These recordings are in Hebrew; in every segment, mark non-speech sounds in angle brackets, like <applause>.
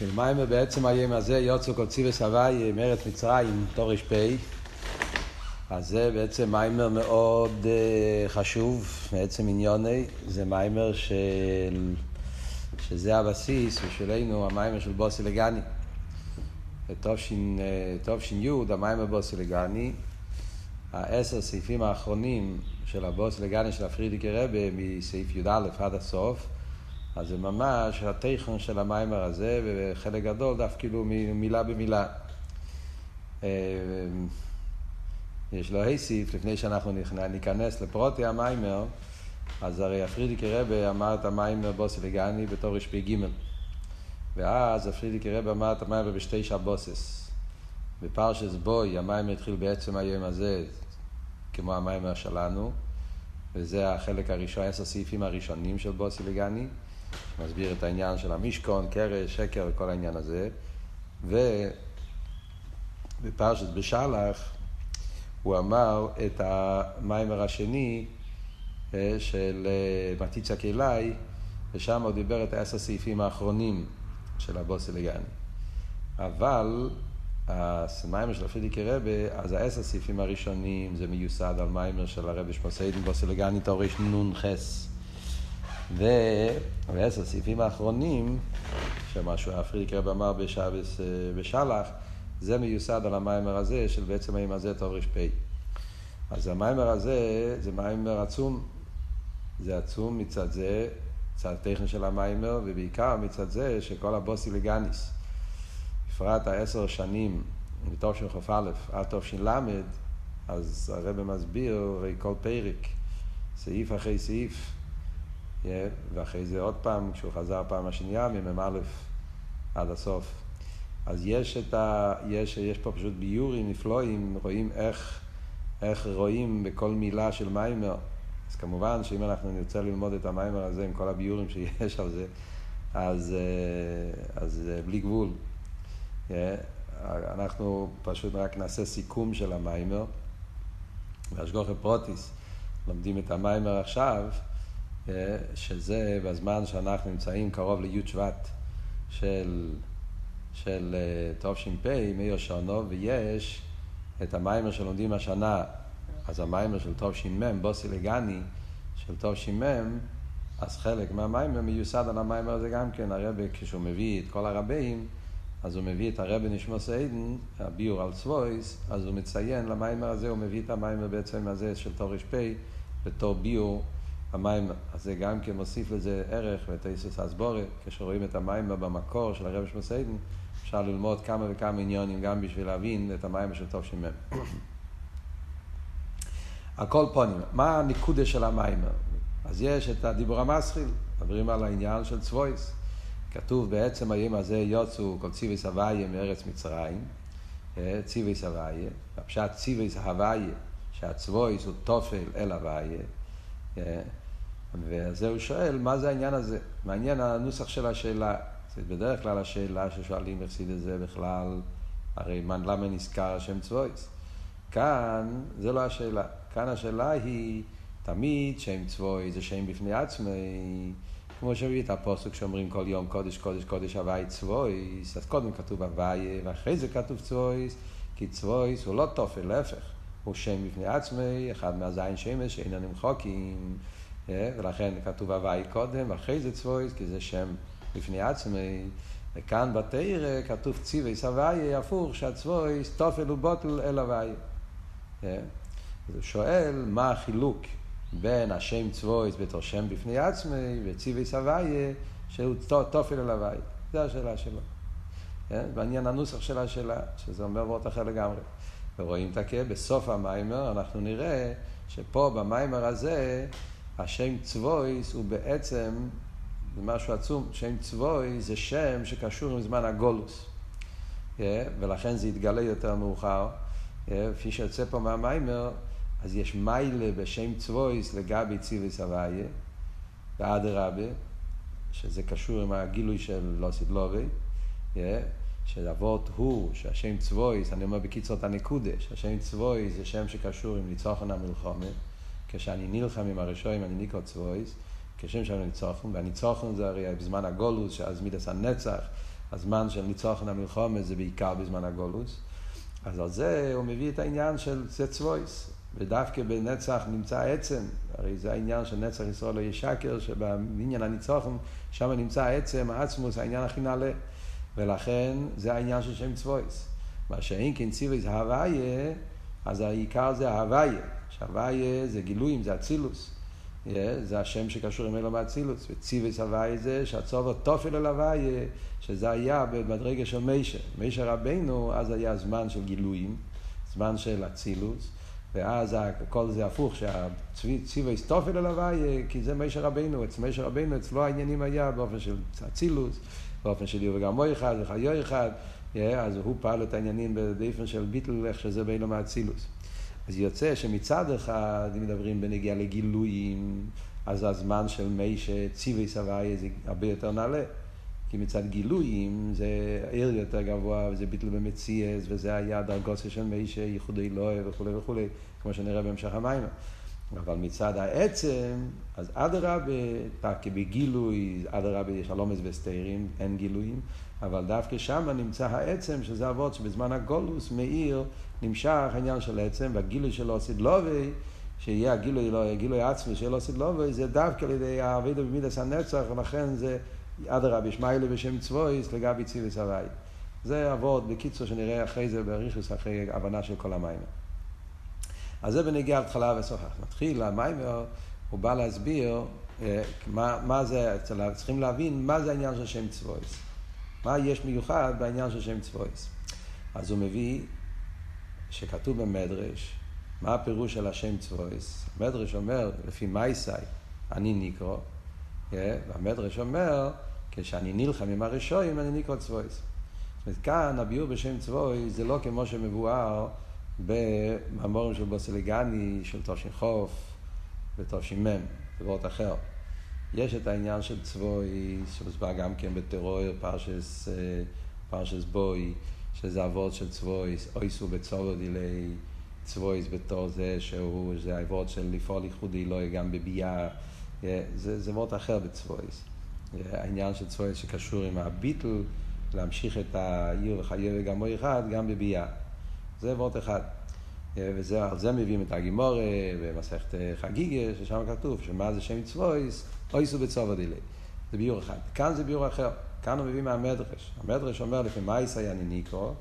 מיימר בעצם היום הזה? יוצא ציווה הוואי מארץ מצרים, תורש פ' אז זה בעצם מיימר מאוד uh, חשוב, בעצם עניוני, זה מיימר של... שזה הבסיס בשבילנו, המיימר של בוסי לגני. תש"י, המיימר בוסי לגני, העשר סעיפים האחרונים של הבוסי לגני של הפרידיקי רבה מסעיף י"א עד הסוף, אז זה ממש התוכן של המאמר הזה, וחלק גדול דף כאילו מילה במילה. אה, יש לו היסיף, לפני שאנחנו ניכנס לפרטי המאמר, אז הרי הפריערדיקער רבי אמר את המאמר באתי לגני בתור תרפ"ג. ואז הפריערדיקער רבי אמר את המאמר בשתי שבתות. בפרשת בא המאמר התחיל בעצם היום הזה, כמו המאמר שלנו, וזה החלק הראשון, עשר סעיפים הראשונים של בוסי לגני. שמסביר את העניין של המשכון, קרש, שקר וכל העניין הזה. ובפרשת בשלח הוא אמר את המיימר השני אה, של אה, מטיצה קילאי, ושם הוא דיבר את העשר סעיפים האחרונים של הבוסי לגני. אבל המיימר של הפרידיקי רבה, אז העשר סעיפים הראשונים זה מיוסד על מיימר של הרבי שמוסיידן בוסי לגני תורש נ"ח. ובעשר הסעיפים האחרונים, שמה שהוא הפרידיק רב אמר בשבס אה, בשלח, זה מיוסד על המיימר הזה, של בעצם היום הזה טוב ר"פ. אז המיימר הזה זה מיימר עצום. זה עצום מצד זה, מצד הטכני של המיימר, ובעיקר מצד זה שכל הבוסי לגניס, בפרט העשר שנים, מתוך של כ"א עד תש"ל, אז הרב מסביר, הרי כל פרק, סעיף אחרי סעיף, ואחרי זה עוד פעם, כשהוא חזר פעם השנייה, ממ"א עד הסוף. אז יש, את ה, יש, יש פה פשוט ביורים נפלאים, רואים איך, איך רואים בכל מילה של מיימר. אז כמובן שאם אנחנו נרצה ללמוד את המיימר הזה עם כל הביורים שיש על זה, אז, אה, אז בלי גבול. אנחנו פשוט רק נעשה סיכום של המיימר. בהשגחה פרטית לומדים את המאמר עכשיו. אה, שזה בזמן שאנחנו נמצאים קרוב לי' שבט של, של אה, תש"פ, מאה שנה, ויש את המאמר שלומדים השנה, אז המאמר של תש"מ, באתי לגני, של תש"מ, אז חלק מהמאמר מיוסד על המאמר הזה גם כן, הרבי כשהוא מביא את כל הרבים, אז הוא מביא את הרבי נשמתו עדן, הביאור על צבאות, אז הוא מציין למאמר הזה, הוא מביא את המאמר בעצם הזה של תר"פ בתור ביור המים, אז זה גם כן מוסיף לזה ערך ותייסוס אסבורת, כשרואים את המים במקור של הרב שמסיידן, אפשר ללמוד כמה וכמה עניונים גם בשביל להבין את המים של טוב שמם. <clears throat> הכל פונים, מה הניקודה של המים? אז יש את הדיבור המסחיל, מדברים על העניין של צבויס. כתוב בעצם היום הזה יוצאו כל ציוויס הוויה מארץ מצרים, אה, ציוויס הוויה, הפשט ציוויס הוויה, שהצבויס הוא תופל אל הוויה. וזה הוא שואל, מה זה העניין הזה? מעניין הנוסח של השאלה. זה בדרך כלל השאלה ששואלים את זה בכלל, הרי מה, למה נזכר השם צבויס? כאן זה לא השאלה. כאן השאלה היא, תמיד שם צבוי זה שם בפני עצמי, כמו שמביא את הפוסק שאומרים כל יום קודש, קודש, קודש, הוואי צבויס, אז קודם כתוב הוואי, ואחרי זה כתוב צבויס, כי צבויס הוא לא תופל, להפך, הוא שם בפני עצמי, אחד מהזין שמש שאינם נמחוקים. אה, ולכן כתוב הוואי קודם, ואחרי זה צבויס, כי זה שם לפני עצמי. וכאן בתרא כתוב ציוויס הוואי, הפוך, שהצבויס תופל ובוטל אל הוואי. אה, אז הוא שואל, מה החילוק בין השם צבויס בתור שם בפני עצמי, וציוויס הוואי, שהוא תופל אל הוואי. זו השאלה שלו. אה, בעניין הנוסח של השאלה, שזה אומר וורט אחר לגמרי. ורואים את הכאב, בסוף המיימר אנחנו נראה שפה במיימר הזה השם צבויס הוא בעצם, זה משהו עצום, שם צבוי זה שם שקשור עם זמן הגולוס. Yeah, ולכן זה יתגלה יותר מאוחר. Yeah, כפי שיוצא פה מהמיימר, אז יש מיילה בשם צבויס לגבי ציוויס הוויה, ואדרבה, שזה קשור עם הגילוי של לא סידלובי, yeah, שאבות הוא, שהשם צבויס, אני אומר בקיצור את הנקודה, שהשם צבויס זה שם שקשור עם ניצוחן המלחומת. כשאני נלחם עם הרשועים, אני ניקו צבויס, כשם שאני ניצוחן, והניצוחן זה הרי בזמן הגולוס, שאז מידס הנצח, הזמן של ניצוחן המלחומה זה בעיקר בזמן הגולוס. אז על זה הוא מביא את העניין של זה צבויס. ודווקא בנצח נמצא העצם, הרי זה העניין של נצח ישראל לא ישקר, שבעניין הניצוחן, שם נמצא העצם, העצמוס, העניין הכי נעלה. ולכן זה העניין של שם צבויס. מה שאין כן ציוויס הוויה, אז העיקר זה ההוויה. שהוויה זה גילויים, זה אצילוס. Yeah, זה השם שקשור עם אלו מאצילוס. וציוויס הוויה זה שהצובו תופל אל הוויה, שזה היה במדרגה של מישה. מישה רבנו, אז היה זמן של גילויים, זמן של אצילוס. ואז כל זה הפוך, שהציוויס תופל אל הוויה, כי זה מישה רבנו. אצל מישה רבנו, אצלו העניינים היה באופן של אצילוס, באופן של וגם אחד וחיו אחד. אז הוא פעל את העניינים באופן של ביטל, איך שזה בין מאצילוס. אז יוצא שמצד אחד, אם מדברים בנגיעה לגילויים, אז הזמן של מי שציווי סבי זה הרבה יותר נעלה. כי מצד גילויים זה עיר יותר גבוה, וזה ביטל במציאס, וזה היה דרגוסיה של מי שייחודי אלוהי וכולי וכולי, כמו שנראה בהמשך המים. אבל מצד העצם, אז אדרבה, כי בגילוי, אדרבה יש הלומס וסתירים, אין גילויים, אבל דווקא שם נמצא העצם, שזה אבות שבזמן הגולוס מאיר, נמשך העניין של העצם, והגילוי שלו סדלובי, שיהיה הגילוי, לא, הגילוי עצמי שלו סדלובי, זה דווקא על ידי האבידו במידס הנצח, ולכן זה אדרבה, ישמעאלי בשם צבויס לגבי ציווי סבי. זה אבות, בקיצור, שנראה אחרי זה בריכוס, אחרי הבנה של כל המים. אז זה בנגיע התחלה וסוף. נתחיל, המיימר, הוא בא להסביר אה, מה, מה זה, צריכים להבין מה זה העניין של שם צבויס. מה יש מיוחד בעניין של שם צבויס. אז הוא מביא שכתוב במדרש, מה הפירוש של השם צבויס. המדרש אומר, לפי מייסאי, אני ניקרו, אה, והמדרש אומר, כשאני נלחם עם הרשועים, אני ניקרו צבויס. זאת אומרת, כאן הביאור בשם צבויס זה לא כמו שמבואר במאמורים של בוסליגני, של תושין ותושין מ', זה וורט אחר. יש את העניין של צבוי, שמוסבר גם כן בטרור, פרשס, אה, פרשס בוי, שזה אבות של צבוי, אויסו בצורו דילי צבויס בתור זה שהוא, זה האבות של לפעול ייחודי לא גם בביאה, אה, זה, זה וורט אחר בצבויס. אה, העניין של צבויס שקשור עם הביטל, להמשיך את העיר וחיי וגמו אחד גם בביאה. זה וורט אחד. ועל זה מביאים את הגימורה במסכת חגיגה, ששם כתוב שמה זה שם צבויס, אויסו בצובו דילי. זה ביור אחד. כאן זה ביור אחר. כאן הוא מביא מהמדרש. המדרש אומר לפי מייס היה ניקרו,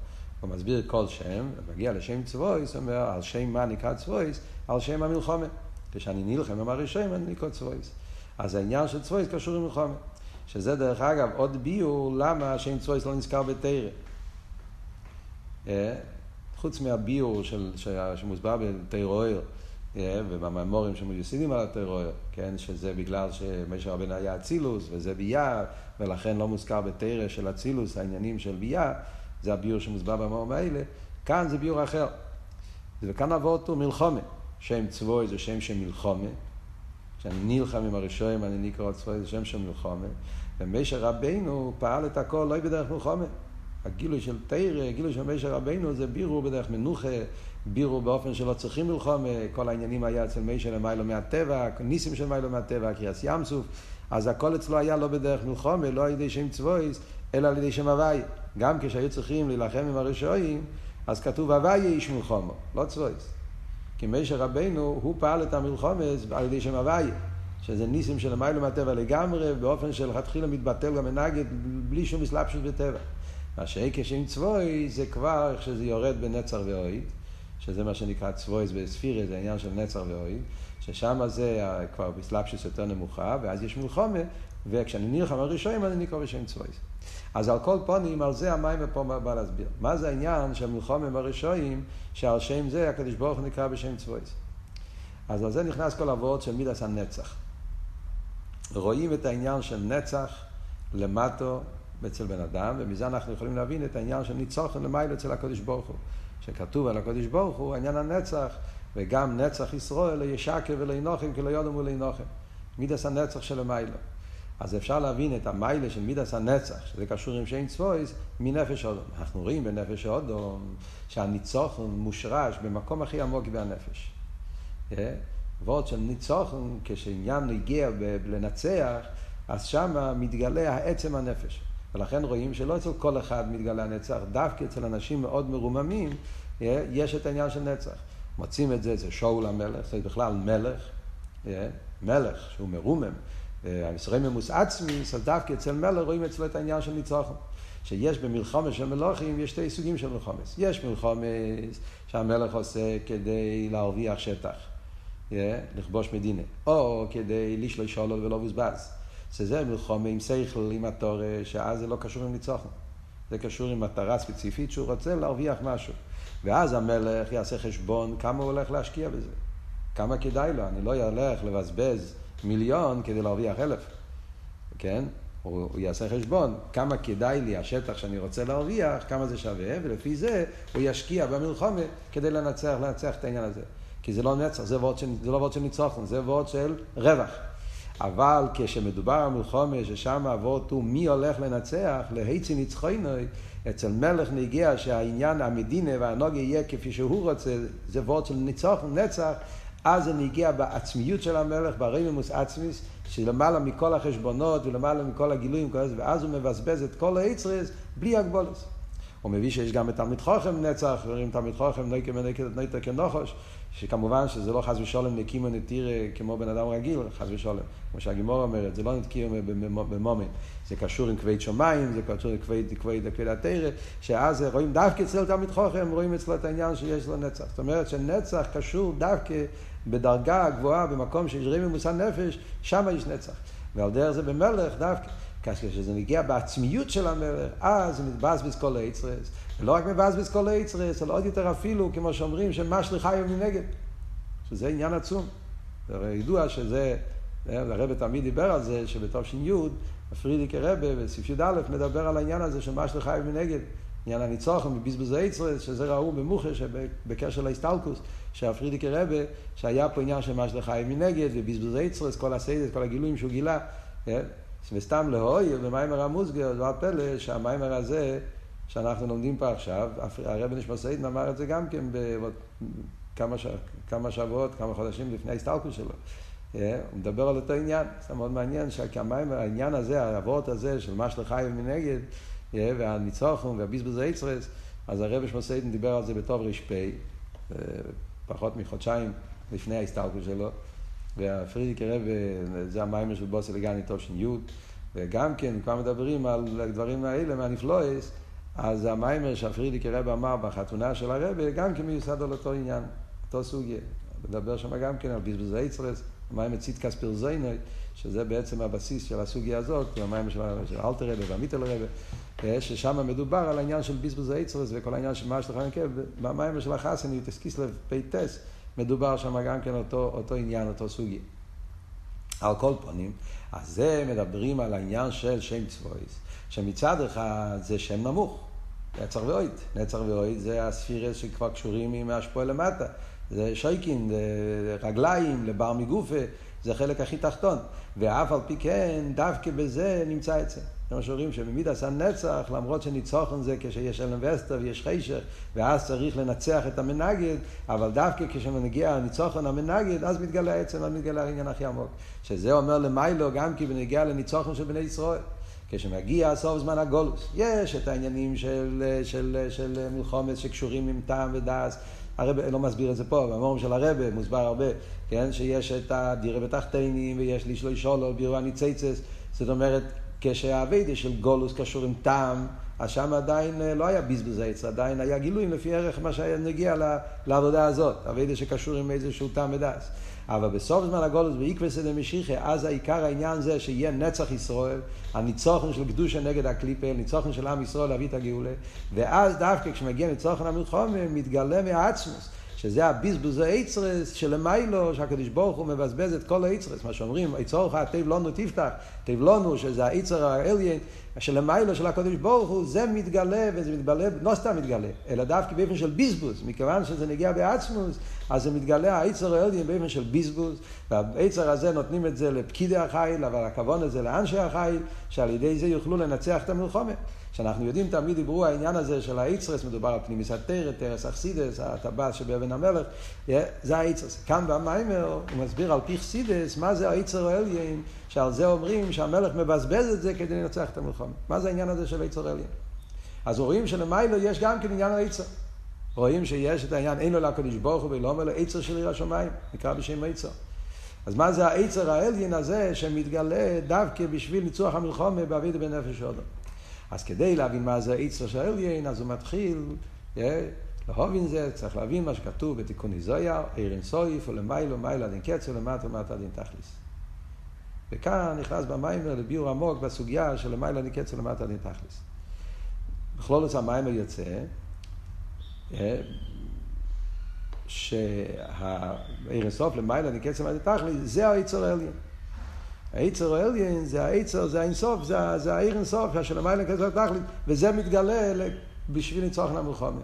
הוא מסביר כל שם, ומגיע לשם צבויס, הוא אומר על שם מה נקרא צבויס, על שם המלחומה. כשאני נלחם עם הראשון, אני נקרא צבויס. אז העניין של צבויס קשור עם מלחומה. שזה דרך אגב עוד ביור למה שם צבויס לא נזכר בתרא. אה? חוץ מהביור של, שמוסבר בתרא ובממורים שמיוסדים על הטרור, כן, שזה בגלל שמשה רבנו היה אצילוס וזה ביה, ולכן לא מוזכר בתרא של אצילוס העניינים של ביה, זה הביור שמוסבר במאמרים האלה, כאן זה ביור אחר. וכאן עבור אותו מלחומה, שם צבוי זה שם של מלחומה, כשאני נלחם עם הראשונים אני נקרא צבוי זה שם של מלחומה, ומשה רבנו פעל את הכל לא בדרך מלחומה. הגילוי של תרא, הגילוי של משה רבנו זה בירו בדרך מנוחה, בירו באופן שלא צריכים מלחומה, כל העניינים היה אצל משה למיילו מהטבע, ניסים של מיילו מהטבע, קריאס ים סוף, אז הכל אצלו היה לא בדרך מלחומה, לא על ידי שם צבויס, אלא על ידי שם הוואי. גם כשהיו צריכים להילחם עם הרשעים, אז כתוב הוואי איש מלחומה, לא צבויס. כי משה רבנו, הוא פעל את המלחומה על ידי שם הוואי. שזה ניסים של מיילו מהטבע לגמרי, באופן שלכתחילה מתבטל גם מנגד, בלי שום מסלבשות בטבע. מה שהיקש עם צבוי זה כבר איך שזה יורד בנצר ואוהד, שזה מה שנקרא צבויס בספירה, זה העניין של נצר ואוהד, ששם זה כבר בסלאפשוס יותר נמוכה, ואז יש מלחומה, וכשאני נלחם הראשונים אני נקרא בשם צבויס. אז על כל פונים, על זה המים פה בא להסביר. מה זה העניין של מלחומה בראשונים, שעל שם זה הקדוש ברוך נקרא בשם צבויס. אז על זה נכנס כל אבות של מידס הנצח. רואים את העניין של נצח למטו אצל בן אדם, ומזה אנחנו יכולים להבין את העניין של ניצוחן למעלה אצל הקדוש ברוך הוא. שכתוב על הקדוש ברוך הוא עניין הנצח, וגם נצח ישראל לישקר ולינוחם כי לא יודם ולינוחם. מידס הנצח של המיילו. אז אפשר להבין את המיילה של מידס הנצח, שזה קשור עם שאין צבויס, מנפש אודום. אנחנו רואים בנפש אודום שהניצוחן מושרש במקום הכי עמוק בנפש. ועוד של ניצוחן, כשעניין הגיע לנצח, אז שמה מתגלה העצם הנפש. ולכן רואים שלא אצל כל אחד מתגלה הנצח, דווקא אצל אנשים מאוד מרוממים, יש את העניין של נצח. מוצאים את זה, זה שאול המלך, זה בכלל מלך, מלך שהוא מרומם, המסרי ממוס עצמי, אז דווקא אצל מלך רואים אצלו את העניין של ניצוחם. שיש במלחמה של מלוכים, יש שתי סוגים של מלחמס. יש מלחמס שהמלך עושה כדי להרוויח שטח, לכבוש מדינה, או כדי לשלוש שולו ולא בוזבז. שזה מלחמה עם שכל, עם התור, שאז זה לא קשור עם ניצוחם. זה קשור עם מטרה ספציפית שהוא רוצה להרוויח משהו. ואז המלך יעשה חשבון כמה הוא הולך להשקיע בזה. כמה כדאי לו. אני לא אלך לבזבז מיליון כדי להרוויח אלף. כן? הוא יעשה חשבון כמה כדאי לי השטח שאני רוצה להרוויח, כמה זה שווה, ולפי זה הוא ישקיע במלחומה כדי לנצח, לנצח את העניין הזה. כי זה לא נצח, זה, של, זה לא וורד של ניצוחון, זה וורד של רווח. אבל כשמדובר על מלחומה, ששם הוורד הוא מי הולך לנצח, להיצי ניצחוינוי, אצל מלך נגיע שהעניין המדינה והנוגה יהיה כפי שהוא רוצה, זה וורד של ניצוחון, נצח, אז זה נגיע בעצמיות של המלך, ברמימוס עצמיס, שלמעלה מכל החשבונות ולמעלה מכל הגילויים, ואז הוא מבזבז את כל היצרס בלי הגבולס. הוא מביא שיש גם את תלמיד חוכם נצח, ורואים תלמיד חוכם נויקה מנקת נויקה כנוחוש, שכמובן שזה לא חס ושולם נקים ונתיר כמו בן אדם רגיל, חס ושולם. כמו שהגימור אומרת, זה לא נתקיר במומן. זה קשור עם כבד שמיים, זה קשור עם כבד, כבד, כבד התרא, שאז רואים דווקא אצל תלמיד חוכם, רואים אצלו את העניין שיש לו נצח. זאת אומרת שנצח קשור דווקא בדרגה הגבוהה, במקום שיש רימי מוסר נפש, שם יש נצח. ועל דרך זה במלך דווקא. כשזה מגיע בעצמיות של המלך, אז זה מתבזבז כל היצרס. ולא רק מבזבז כל האוצרות, אלא עוד יותר אפילו, כמו שאומרים, שמשליך חייו מנגד. שזה עניין עצום. זה הרי ידוע שזה, הרבי תמיד דיבר על זה, שבתש"י, הפריערדיקער רבי, בסעיף י"א, מדבר על העניין הזה של משליך חייו מנגד. עניין הניצחון ובזבוז האוצרות, שזה ראו במוחש בקשר להסתלקות, שהפריערדיקער רבי, שהיה פה עניין של משליך חיים מנגד, ובזבוז האוצרות, כל הסודות, כל הגילויים שהוא גילה. וסתם להוי, במאמר המוסגר, דבר פלא, שהמאמר הזה, שאנחנו לומדים פה עכשיו, הרבי נשמתו עדן אמר את זה גם כן בכמה שבועות, כמה חודשים לפני ההסתלקות שלו. כן? הוא מדבר על אותו עניין, זה מאוד מעניין שהעניין הזה, האבות הזה של משליך חיים מנגד, והניצוחון והביזבוז האוצרות, אז הרבי נשמתו עדן דיבר על זה בתר"פ, אה, פחות מחודשיים לפני ההסתלקות שלו, והפריערדיקער רבי, זה המאמר של באתי לגני תש"י, וגם כן, כבר מדברים על הדברים האלה מהנפלאות, אז המאמר שהפריערדיקער רבי אמר בחתונה של הרבי, גם כן מיוסד על אותו עניין, אותו סוגיה. מדבר שם גם כן על ביזבוז האוצרות, המאמר צדקת פרזונו, שזה בעצם הבסיס של הסוגיה הזאת, המאמר של, של אלטער רבי והמיטעלער רבי. ששם מדובר על העניין של בזבוז האוצרות וכל העניין של משליך מנגד, במאמר של החתונה, י"ט כסלו פ"ט, מדובר שם גם כן אותו, אותו עניין, אותו סוגיא. על כל פנים, אז זה מדברים על העניין של שם צבאות, שמצד אחד זה שם נמוך, נצח והוד. נצח והוד זה הספירות שכבר קשורים עם השפעה למטה. זה שוקיים, זה רגליים, לבר מגופה, זה החלק הכי תחתון. ואף על פי כן, דווקא בזה נמצא את זה. כמו שאומרים שבמידת הנצח, למרות שניצוחן זה כשיש העלם והסתר ויש חושך, ואז צריך לנצח את המנגד, אבל דווקא כשמגיע הניצוחן המנגד, אז מתגלה העצם, אז מתגלה העניין הכי עמוק. שזה אומר למיילו גם כי בנגיע לניצוחן של בני ישראל. כשמגיע סוף זמן הגולוס, יש את העניינים של, של, של, של מלחומת שקשורים עם טעם ודס, הרב לא מסביר את זה פה, במורים של הרבה מוסבר הרבה, כן, שיש את הדירה בתחתינים ויש לי שלוי שולו, בירו הניציצס, זאת אומרת, כשהאביידה של גולוס קשור עם טעם, אז שם עדיין אה, לא היה בזבוז עץ, עדיין היה גילוי לפי ערך מה שהיה נגיע לעבודה הזאת, אביידה שקשור עם איזשהו טעם ודס. אבל בסוף זמן הגולוס באיקווה דמשיחא, אז העיקר העניין זה שיהיה נצח ישראל, הניצוחן של קדושה נגד הקליפה, ניצוחן של עם ישראל להביא את הגאולה, ואז דווקא כשמגיע ניצוחן המלחומה, מתגלה מהעצמוס. שזה הביזבוז האיצרס שלמיילו, שהקדוש ברוך הוא מבזבז את כל האיצרס, מה שאומרים, יצורך תיב לנו תפתח, תיב לנו, שזה האיצר האליין, שלמיילו של הקדוש ברוך הוא, זה מתגלה, וזה מתגלה, לא סתם מתגלה, אלא דווקא באופן של ביזבוז, מכיוון שזה נגיע בעצמוס, אז זה מתגלה האיצר האליין באופן של ביזבוז, והאיצר הזה נותנים את זה לפקידי החיל, אבל הכוון הזה לאנשי החיל, שעל ידי זה יוכלו לנצח את המלחומה. שאנחנו יודעים, תמיד דיברו העניין הזה של האיצרס, מדובר על פנימיס התרא, תרס אכסידס, הטבעת שבאבן המלך, זה האיצרס. כאן במיימר הוא מסביר על פי חסידס, מה זה האיצר האליין, שעל זה אומרים שהמלך מבזבז את זה כדי לנצח את המלחמה. מה זה העניין הזה של האיצר האליין? אז רואים שלמיילו יש גם כן עניין האיצר. רואים שיש את העניין, אין לו לקדוש ברוך הוא ולא אומר לו עצר של עיר השמיים, נקרא בשם עצר. אז מה זה העצר האליין הזה שמתגלה דווקא בשביל ניצוח המלחומה בעביד בנפש אדם? אז כדי להבין מה זה העצר של האליין, אז הוא מתחיל, להבין זה, צריך להבין מה שכתוב בתיקון איזויה, עיר אינסויף, ולמיילו, מיילה דין קץ, ולמטה, מטה דין תכליס. וכאן נכנס במיימר לביור עמוק בסוגיה של למעלה דין קץ ולמטה דין תכליס. בכלולוס המיימר יוצא שהעיר הסוף למעלה נקץ למעלה תכלי, זה העצר העליין. העצר העליין זה העצר, זה האינסוף, זה, זה העיר אינסוף של למעלה נקץ למעלה תכלי, וזה מתגלה בשביל ניצוח למלחמה.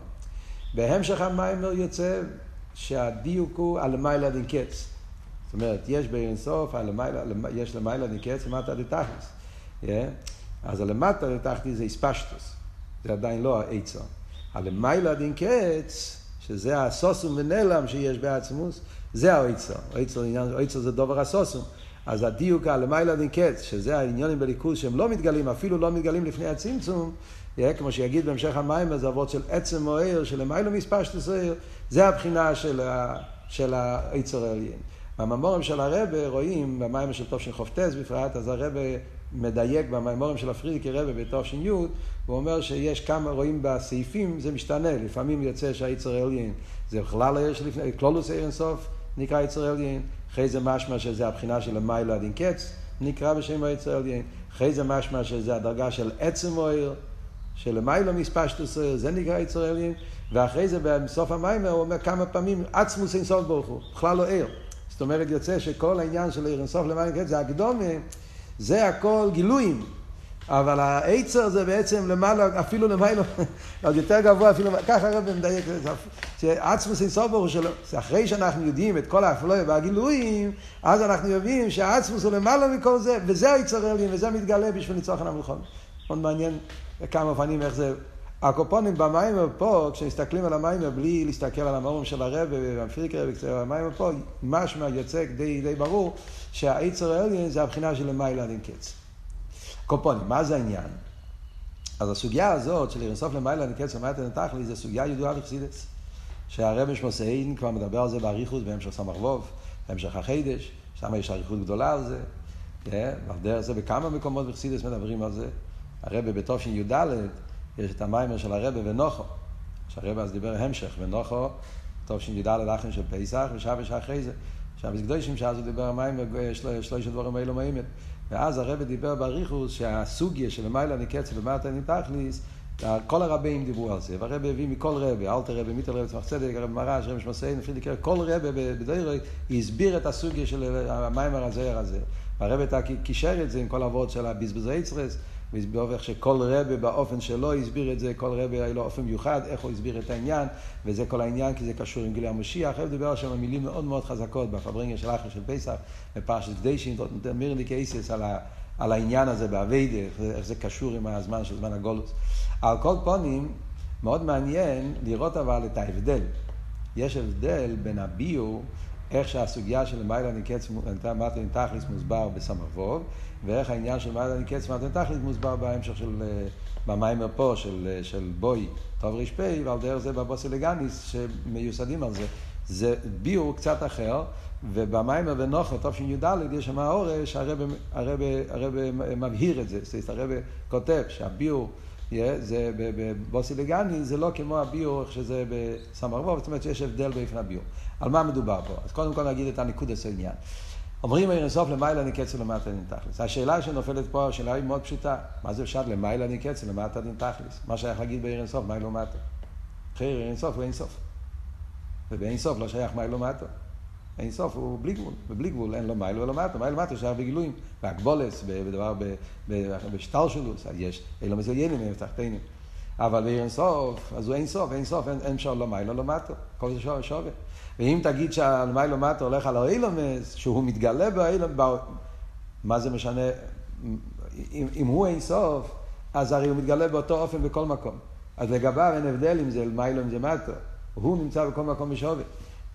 בהמשך המיימר יוצא שהדיוק הוא על למעלה נקץ. זאת אומרת, יש בעיר אינסוף, יש למעלה נקץ למטה דתכלס. Yeah. אז הלמטה דתכלס זה איספשטוס, זה עדיין לא העצר. הלמיילה דין קץ, שזה הסוסום ונעלם שיש בעצמוס, זה האיצר. האיצר זה דובר הסוסום. אז הדיוק הלמיילה דין קץ, שזה העניונים בליכוז שהם לא מתגלים, אפילו לא מתגלים לפני הצמצום, כמו שיגיד בהמשך המים, זה אבות של עצם מוער, של למיילה מספשטוס עיר, זה הבחינה של, של האיצר העליין. בממורים של הרבה רואים, במים של חופטס בפרט, אז הרבה מדייק במימורים של הפרידיקי רבה בתוש"י, הוא אומר שיש כמה, רואים בסעיפים, זה משתנה, לפעמים יוצא שהיצר עליין זה בכלל יש לפני, קלולוס עיר אינסוף נקרא יצר עליין, אחרי זה משמע שזה הבחינה של המיילה עד אין קץ, נקרא בשם היצר עליין, אחרי זה משמע שזה הדרגה של עצם אויר, של המיילה מספשטוס אויר, זה נקרא יצר עליין, ואחרי זה בסוף המים הוא אומר כמה פעמים עצמוס אינסוף ברוך הוא, בכלל לא עיר. זאת אומרת יוצא שכל העניין של עיר אינסוף למעלה קץ זה הקדומה זה הכל גילויים. אבל העצר זה בעצם למעלה, אפילו למעלה, <laughs> עוד יותר גבוה, אפילו, ככה הרב מדייק, שעצמוס אינסובור שלו, אחרי שאנחנו יודעים את כל האפלויה והגילויים, אז אנחנו יודעים שהעצמוס הוא למעלה מכל זה, וזה העצר העליון, וזה מתגלה בשביל ניצוח המלחמה. מאוד מעניין כמה פנים איך זה. הקופונים במיימר פה, כשמסתכלים על המיימר בלי להסתכל על המורים של הרב והפריקר המיימר פה, משמע יוצא די, די ברור שהעצר העליון זה הבחינה של למעלה אין קץ. קופונים, מה זה העניין? אז הסוגיה הזאת של לרסוף למעלה עד אין קץ למעלה עד תכלי זה סוגיה ידועה בחסידס. שהרב משמוסיין כבר מדבר על זה באריכות בהמשך סמ"ך ווב, בהמשך החידש, שם יש אריכות גדולה על זה. כן? ועל דרך זה בכמה מקומות בחסידס מדברים על זה. הרב י"ד יש את המיימר של הרבה ונוחו, שהרבה אז דיבר המשך, ונוחו, שנדע ללחם של פסח, ושבש אחרי זה. שבש קדושים, שאז הוא דיבר המיימר, שלוש דברים האלו מיימר. ואז הרבה דיבר באריכוס שהסוגיה של מיילה נקץ ומטה נתכליס, כל הרבים דיברו על זה, והרבה הביא מכל רבה, אלתר רבה, מיטל רבה, צמח צדק, הרב מרש, רב שמסיין, פרידיקר, כל רבה בדוירי הסביר את הסוגיה של המיימר הזה, הזה. והרבה קישר את זה עם כל אבות של הבזבזי יצרס. באופן שכל רבה באופן שלו הסביר את זה, כל רבה היה לו אופן מיוחד, איך הוא הסביר את העניין, וזה כל העניין כי זה קשור עם גילי המשיח. הרב דיבר שם מילים מאוד מאוד חזקות בפברינגר של אחר של פסח, בפרשת קדשין, מירלי קייסס על, על העניין הזה באביידה, איך זה קשור עם הזמן של זמן הגולוס. על כל פונים, מאוד מעניין לראות אבל את ההבדל. יש הבדל בין הביור איך שהסוגיה של מיילה נקץ מתן תכליס מוסבר בסמ"ך ווב, ואיך העניין של מיילה נקץ מתן תכליס מוסבר בהמשך של, אה, במיימר פה, של, אה, של בוי, טוב ר"פ, ועל דרך זה בבוסי לגניס, שמיוסדים על זה. זה ביור קצת אחר, ובמיימר ונוחו, שי"ד, יש שם האורש, הרב מבהיר את זה, זאת אומרת, הרב כותב שהביור זה בבוסי לגני, זה לא כמו הביור, איך שזה בסמ"ך ווב, זאת אומרת שיש הבדל באופן הביור. על מה מדובר פה? אז קודם כל נגיד את הניקוד עשה עניין. אומרים אין סוף למעלה נקץ ולמטה דין תכלס. השאלה שנופלת פה, השאלה היא מאוד פשוטה. מה זה אפשר למעלה נקץ ולמטה דין תכלס? מה שייך להגיד באין סוף, מה לא מטה? אחרי אין סוף הוא אין סוף. ובאין סוף לא שייך מה לא מטה. אין סוף הוא בלי גבול, ובלי גבול אין לו מייל ולא מטה, מייל מטה שייך בגילויים, בהגבולס, בדבר, בשטר שלו, יש, אין לו מזליינים, אין תחתינים. אבל באין סוף, אז הוא אין סוף, אין סוף, אין אפשר לא מייל ולא מטה, כל זה שווה. ואם תגיד שהלמיילו מטה הולך על האילומס, שהוא מתגלה באילומס, מה זה משנה? אם, אם הוא אין סוף, אז הרי הוא מתגלה באותו אופן בכל מקום. אז לגביו אין הבדל אם זה מיילו אם זה מטו. הוא נמצא בכל מקום בשווה.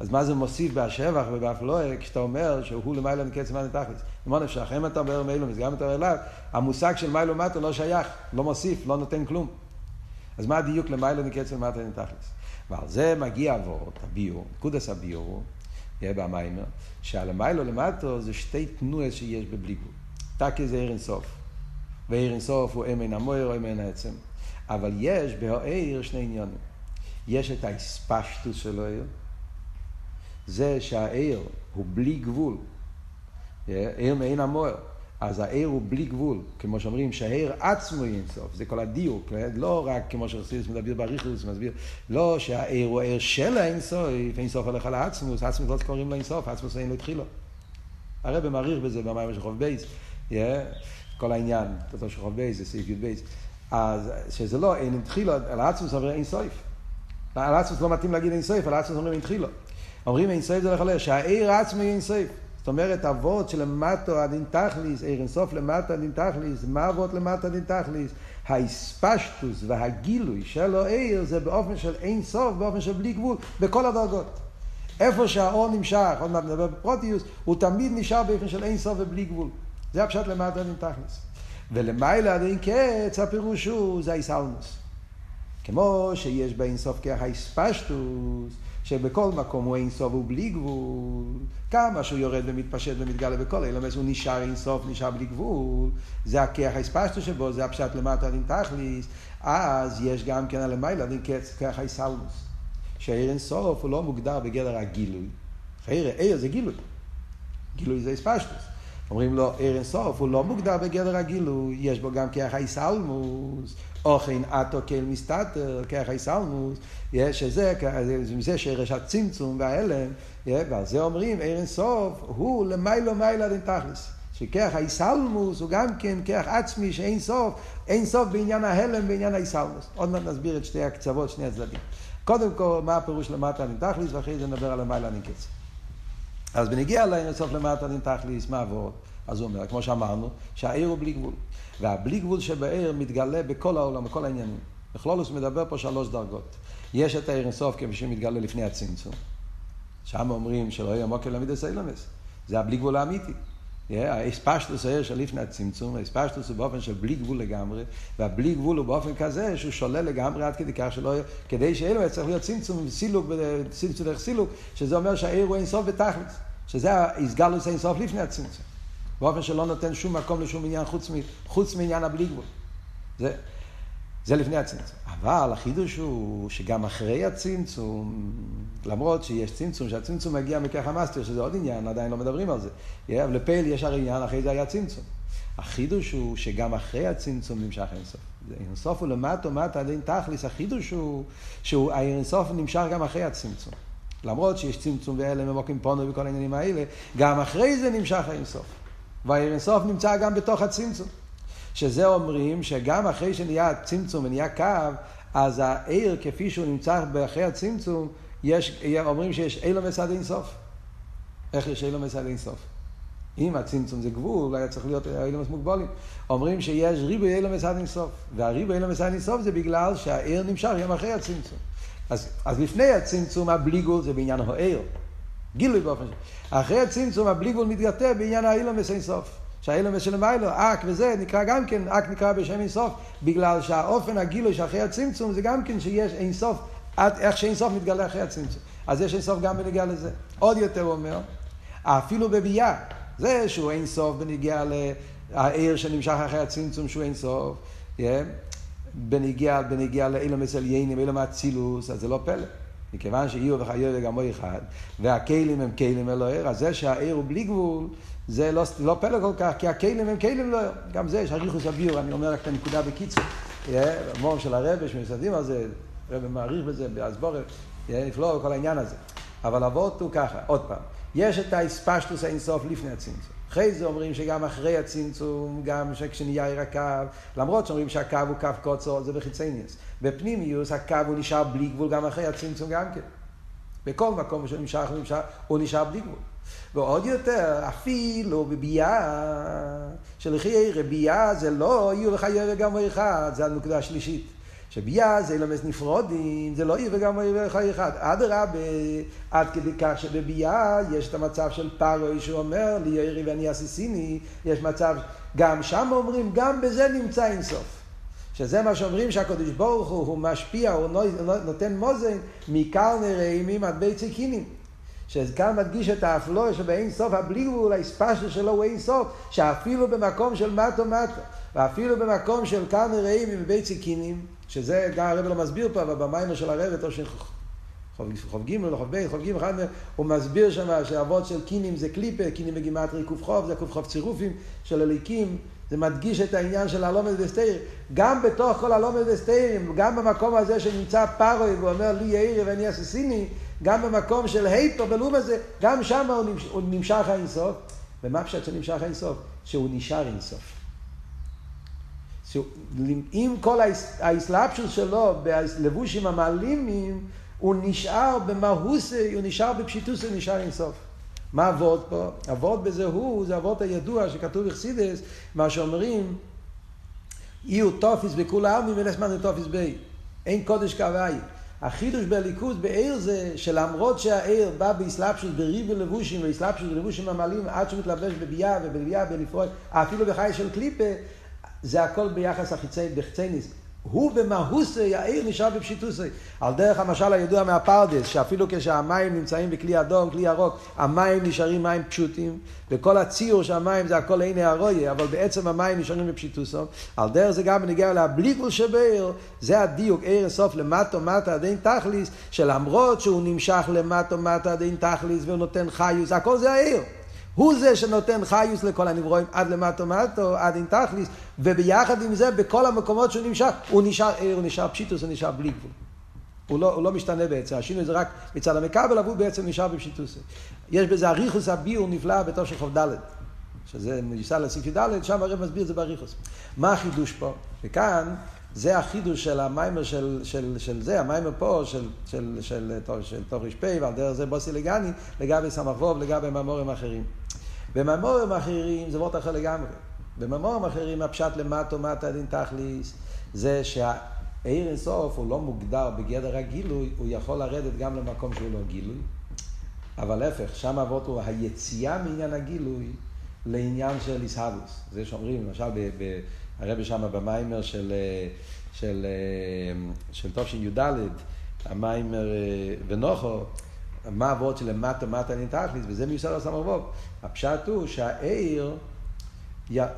אז מה זה מוסיף בהשבח ובאפלואה כשאתה אומר שהוא למיילו מקץ מה נתכלס? אמרנו נפשך, אם אתה אומר מיילו גם אתה אומר אליו, המושג של מיילו מטו לא שייך, לא מוסיף, לא נותן כלום. אז מה הדיוק למיילו מקץ מטו נתכלס? ועל זה מגיע אבות, הביור, קודס הביור, יהיה במיימר, שעל המיילו למטו זה שתי תנועות שיש בבלי גבול. תקי זה עיר אינסוף. ועיר אינסוף הוא אמן המויר או אמן העצם. אבל יש בהעיר שני עניונים. יש את האספשטוס של העיר, זה שהאור הוא בלי גבול. אור מעין המאור. אז האור הוא בלי גבול, כמו שאומרים שהאור עצמו היא אינסוף, זה כל הדיוק, לא רק כמו שחסידות מדבר באריכות, מסביר, לא שהאור הוא האור של האינסוף, אינסוף הולך על העצמות, עצמות לא קוראים לו אינסוף, עצמות אין לו התחלה. הרבי מאריך בזה במאמר של חוב בייס, כל העניין, תתו של חוב בייס, זה סעיף י' בייס, אז שזה לא אין התחלה, על העצמות אומר אינסוף. על העצמוס לא מתאים להגיד אינסוף, על העצמוס אומרים התחילו. אומרים אינסוף זה הולך שהעיר עצמו היא אינסוף. זאת אומרת, אבות שלמטו הדין תכליס, עיר אינסוף למטו הדין תכליס, מה אבות למטו הדין תכליס? האספשטוס והגילוי שלו עיר זה באופן של אין סוף, באופן של בלי גבול, בכל הדרגות. איפה שהאור נמשך, עוד מעט נדבר בפרוטיוס, הוא תמיד נשאר באופן של אין סוף ובלי גבול. זה הפשט למטו הדין תכליס. ולמעלה הדין קץ, הפירוש הוא, זה האיסלמוס. כמו שיש באין סוף ככה האספשטוס, שבכל מקום הוא אין סוף ובלי גבול, כמה שהוא יורד ומתפשט ומתגלה בכל אילומס, הוא נשאר אין סוף, נשאר בלי גבול, זה הכיח האספשטו שבו, זה הפשט למטה דין תכליס, אז יש גם כן על המיילה דין כיח האסלמוס, שהעיר אין סוף הוא לא מוגדר בגדר הגילוי, עיר, עיר זה גילוי, גילוי זה אספשטוס. אומרים לו, עיר אין סוף, הוא לא מוגדר בגדר הגילוי, יש בו גם כיח האיסלמוס, אוכן אטו קל מסתתר, ככה איסלמוס, שזה, זה שרש הצמצום וההלם, ועל זה אומרים, ער אינסוף, הוא למיילו מיילה דין תכלס. שכך האיסלמוס הוא גם כן כרך עצמי שאין סוף, אין סוף בעניין ההלם, בעניין האיסלמוס. עוד מעט נסביר את שתי הקצוות, שני הצדדים. קודם כל, מה הפירוש למטה דין תכליס, ואחרי זה נדבר על המיילה דין קץ. אז בנגיע לאין סוף למטה דין תכליס, מה עבוד? אז הוא אומר, כמו שאמרנו, שהעיר הוא בלי גבול. והבלי גבול שבעיר מתגלה בכל העולם, בכל העניינים. בכלולוס מדבר פה שלוש דרגות. יש את העיר אינסוף כפי שמתגלה לפני הצמצום. שם אומרים שלא יהיה מוקר למידס אילונס. זה הבלי גבול האמיתי. האספשטוס העיר של לפני הצמצום, האספשטוס הוא באופן של בלי גבול לגמרי, והבלי גבול הוא באופן כזה שהוא שולל לגמרי עד כדי כך שלא, כדי שאילו צריך להיות צמצום, סילוק, צמצום דרך סילוק, שזה אומר שהעיר הוא אינסוף בתכלס, שזה הסגלוס אינסוף לפני הצמצום. באופן שלא נותן שום מקום לשום עניין חוץ, חוץ מעניין הבלי גבול. זה, זה לפני הצמצום. אבל החידוש הוא שגם אחרי הצמצום, למרות שיש צמצום, שהצמצום מגיע מכך המאסטר, שזה עוד עניין, עדיין לא מדברים על זה. אבל לפייל יש הרי עניין, אחרי זה היה צמצום. החידוש הוא שגם אחרי הצמצום נמשך אינסוף. אינסוף הוא למטה ומטה עד אין תכליס, החידוש הוא שהאינסוף נמשך גם אחרי הצמצום. למרות שיש צמצום ואלה ממוקים פונו וכל העניינים האלה, גם אחרי זה נמשך האינסוף. והעיר אינסוף נמצא גם בתוך הצמצום. שזה אומרים שגם אחרי שנהיה צמצום ונהיה קו, אז העיר כפי שהוא נמצא אחרי הצמצום, יש, אומרים שיש אילומס עד אינסוף. איך יש אילומס עד אינסוף? אם הצמצום זה גבול, היה צריך להיות אילומס מוגבולים. אומרים שיש ריבוי אילומס עד אינסוף. והריבוי אילומס עד אינסוף זה בגלל שהעיר נמשך גם אחרי הצמצום. אז, אז לפני הצמצום הבלי גבול זה בעניין העיר. גילוי באופן ש... אחרי הצמצום הבלי גבול מתגתה בעניין האילומס אינסוף. שהאילומס של מיילו, אק וזה, נקרא גם כן, אק נקרא בשם אינסוף, בגלל שהאופן הגילוי שאחרי הצמצום זה גם כן שיש אינסוף, איך שאינסוף מתגלה אחרי הצמצום. אז יש אינסוף גם בנגיע לזה. עוד יותר הוא אומר, אפילו בביאה, זה שהוא אינסוף בנגיע לעיר שנמשך אחרי הצמצום שהוא אינסוף, yeah, בנגיע, בנגיע לאילומס עליינים, אילום אצילוס, אז זה לא פלא. מכיוון שיהיו וחיו וגם אחד, והכלים הם כלים אלוהר, אז זה שהעיר הוא בלי גבול, זה לא, לא פלא כל כך, כי הכלים הם כלים אלוהר. גם זה יש הריחוס הביור, אני אומר רק את הנקודה בקיצור. המום של הרבי, שמסתדים על זה, הרבי מעריך בזה, באסבורת, נפלא כל העניין הזה. אבל אבות הוא ככה, עוד פעם, יש את האספשטוס האינסוף לפני הצמצום. אחרי זה אומרים שגם אחרי הצמצום, גם כשנהיה עיר הקו, למרות שאומרים שהקו הוא קו קוצר, זה בחיצניוס. בפנימיוס הקו הוא נשאר בלי גבול גם אחרי הצמצום גם כן. בכל מקום שהוא נמשך, נמשך, הוא נשאר בלי גבול. ועוד יותר, אפילו בביאה, שלכי רבייה זה לא יהיו לך ירא גם אחד, זה הנקודה השלישית. שביאה זה אילומס נפרודים, זה לא יהיה וגם יהיה לך אחד. אדרבה, עד כדי כך שבביאה יש את המצב של פרוי שאומר לי ירי ואני אסיסיני, יש מצב, גם שם אומרים, גם בזה נמצא אינסוף. שזה מה שאומרים שהקדוש ברוך הוא, הוא משפיע, הוא נותן מוזן מקרני רעימים עד בית ציקינים. שכאן מדגיש את האפלו שבאין סוף הבלי גבול, האספשיה שלו הוא אין סוף, שאפילו במקום של מטו מטו, ואפילו במקום של קרני רעימים ובית ציקינים, שזה גם הרב לא מסביר פה, אבל במיימר של הרב, תושן חוב ג' או חוב ב', חוב ג', אחד הוא מסביר שם שאבות של קינים זה קליפה, קינים בגימטרי ק"חוב, זה ק"חוב צירופים של הליקים, זה מדגיש את העניין של הלומד וסתיר. גם בתוך כל הלומד וסתירים, גם במקום הזה שנמצא פרוי ואומר לי יאירי ואני אססיני, גם במקום של היפר בלום הזה, גם שם הוא נמשך, הוא נמשך האינסוף. ומה פשט שנמשך האינסוף? שהוא נשאר אינסוף. עם כל האסלאפשוס שלו בלבושים המעלימים, הוא נשאר במהוסי, הוא נשאר בפשיטוסי, הוא נשאר אינסוף. מה אבות פה? אבות בזה הוא, זה אבות הידוע שכתוב אכסידס, מה שאומרים, יהיו טופיס בכול העלמין ולסמן טופיס בי. אין קודש כהוואי. החידוש בליכוז בעיר זה שלמרות שהעיר בא באסלאפשוס בריב ולבושים ואסלאפשוס ולבושים המעלים עד שהוא מתלבש בביאה ובביאה בלפרוי אפילו בחי של קליפה זה הכל ביחס החיצי בחצייניס הוא במהוסי, העיר נשאר בפשיטוסי. על דרך המשל הידוע מהפרדס, שאפילו כשהמים נמצאים בכלי אדום, כלי ירוק, המים נשארים מים פשוטים, וכל הציור של המים זה הכל עיני הרויה, אבל בעצם המים נשארים בפשיטוסו. על דרך זה גם בנגיע לבלי שבעיר, זה הדיוק, עיר אינסוף למטו מטה עד אין תכליס, שלמרות שהוא נמשך למטו מטה עד אין תכליס והוא נותן חיוס, הכל זה העיר. הוא זה שנותן חיוס לכל הנברואים עד למטו מטו, עד אין תכליס, וביחד עם זה, בכל המקומות שהוא נמשך, הוא נשאר הוא נשאר פשיטוס, הוא נשאר בלי גבול. הוא לא, הוא לא משתנה בעצם, השינוי זה רק מצד המכבל, אבל הוא בעצם נשאר בפשיטוס. יש בזה אריכוס הביור נפלא בתור של חוב ד', שזה מיוסד לסעיף ד', שם הרב מסביר את זה באריכוס. מה החידוש פה? וכאן, זה החידוש של המיימר של, של, של זה, המיימר פה, של, של, של, של, של טוב ר"פ, ועל דרך זה בוסי לגני, לגבי סמכבוב, לגבי ממורים אחרים. בממורים אחרים זה וורט אחר לגמרי. בממורים אחרים הפשט למטו מטה דין תכליס זה שהעיר אינסוף הוא לא מוגדר בגדר הגילוי, הוא יכול לרדת גם למקום שהוא לא גילוי. אבל להפך, שם אבות הוא היציאה מעניין הגילוי לעניין של איסהבוס. זה שאומרים, למשל, הרבי שם במיימר של, של, של תושין י"ד, המיימר ונוחו, מה אבות של למטה מטה דין תכליס, וזה מיוסד על סמרבוב. הפשט הוא שהעיר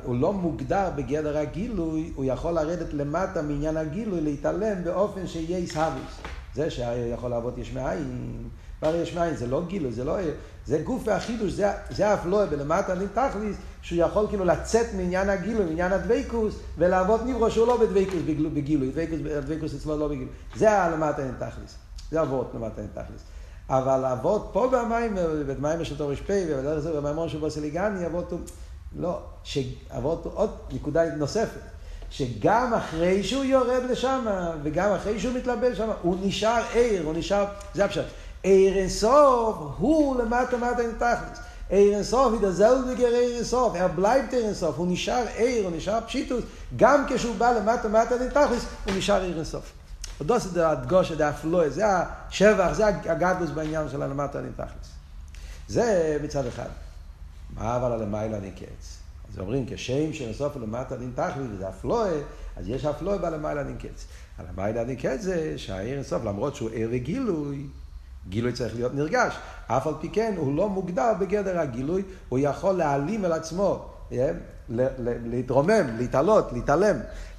הוא לא מוגדר בגדר הגילוי, הוא יכול לרדת למטה מעניין הגילוי, להתעלם באופן שיהיה איסהבוס. זה שהעיר יכול לעבוד יש מאין, כבר יש מאין, זה לא גילוי, זה לא... זה גוף והחידוש, זה, זה אף לא, ולמטה אני תכליס, שהוא יכול כאילו לצאת מעניין הגילוי, מעניין הדבקוס, ולעבוד נברו שהוא לא בדבקוס בגילוי, דבקוס, דבקוס אצלו לא בגילוי. זה הלמטה אין תכליס. זה אבות למטה אין תכליס. אבל אבות פה במים, במים של תורש פ' ובדרך זה במימון של בוסליגני, אבות הוא... לא, שאבות עוד נקודה נוספת, שגם אחרי שהוא יורד לשם, וגם אחרי שהוא מתלבש שם, הוא נשאר ער, הוא נשאר, זה הפשט. ער אינסוף הוא למטה מטה אין תכלס. ער אינסוף, ידזל בגר ער אינסוף, er bleibt ער אינסוף, הוא נשאר ער, הוא נשאר פשיטוס, גם כשהוא בא למטה מטה אין תכלס, הוא נשאר ער אינסוף. ודוס זה הדגוש, זה הפלוי, זה השבח, זה הגדלוס בעניין של הלמטה אין תכלס. זה מצד אחד. מה אבל הלמיילה נקץ? אז אומרים, כשם שנסוף למטה דין תכלית, וזה אפלואה, אז יש אפלואה בלמיילה דין קץ. הלמיילה דין קץ זה שהעיר אינסוף, למרות שהוא ער וגילוי, גילוי צריך להיות נרגש. אף על פי כן, הוא לא מוגדר בגדר הגילוי, הוא יכול להעלים על עצמו, להתרומם, להתעלות, להתעלם,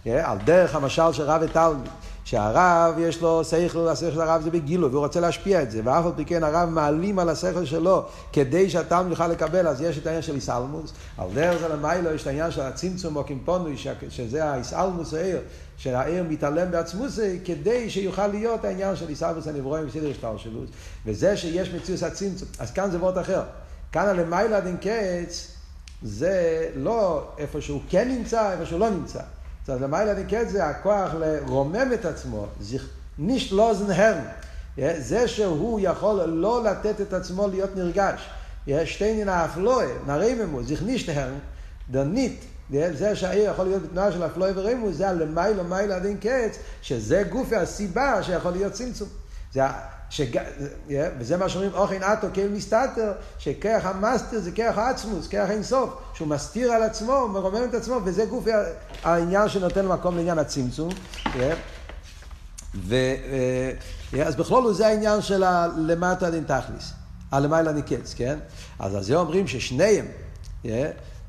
על דרך המשל של רב ותלמיד. שהרב יש לו שכל, השכל של הרב זה בגילו, והוא רוצה להשפיע את זה, ואף על פי כן הרב מעלים על השכל שלו כדי שהתלמיד יוכל לקבל, אז יש את העניין של איסלמוס, על דרך זה למיילו יש את העניין של הצמצום או קימפונוי, שזה האיסלמוס העיר, שהעיר מתעלם בעצמוס, כדי שיוכל להיות העניין של איסלמוס הנברואים בסדר השתלשלות, וזה שיש מציאות הצמצום, אז כאן זה וורט אחר, כאן הלמיילו עד אין קץ, זה לא איפה שהוא כן נמצא, איפה שהוא לא נמצא. אז למעלה נקראת זה הכוח לרומם את עצמו, נישט לוזן הרן. זה שהוא יכול לא לתת את עצמו להיות נרגש. שטיינין האפלואה, נרממו, זיכנישטהרן, דנית, זה שהעיר יכול להיות בתנועה של אפלואה ורמוס, זה הלמיילו מיילה עדין קץ, שזה גופי הסיבה שיכול להיות צמצום. זה, שג... וזה מה שאומרים אכן אתה קל מסתתר, שכח המסתיר זה כח העצמות, כח אין סוף, שהוא מסתיר על עצמו, מרומם את עצמו, וזה גופא העניין שנותן מקום לעניין הצמצום. ו... אז בכללות זה העניין של למטה עד אין תכלית, הלמעלה עד אין קץ, כן? אז על זה אומרים ששניהם,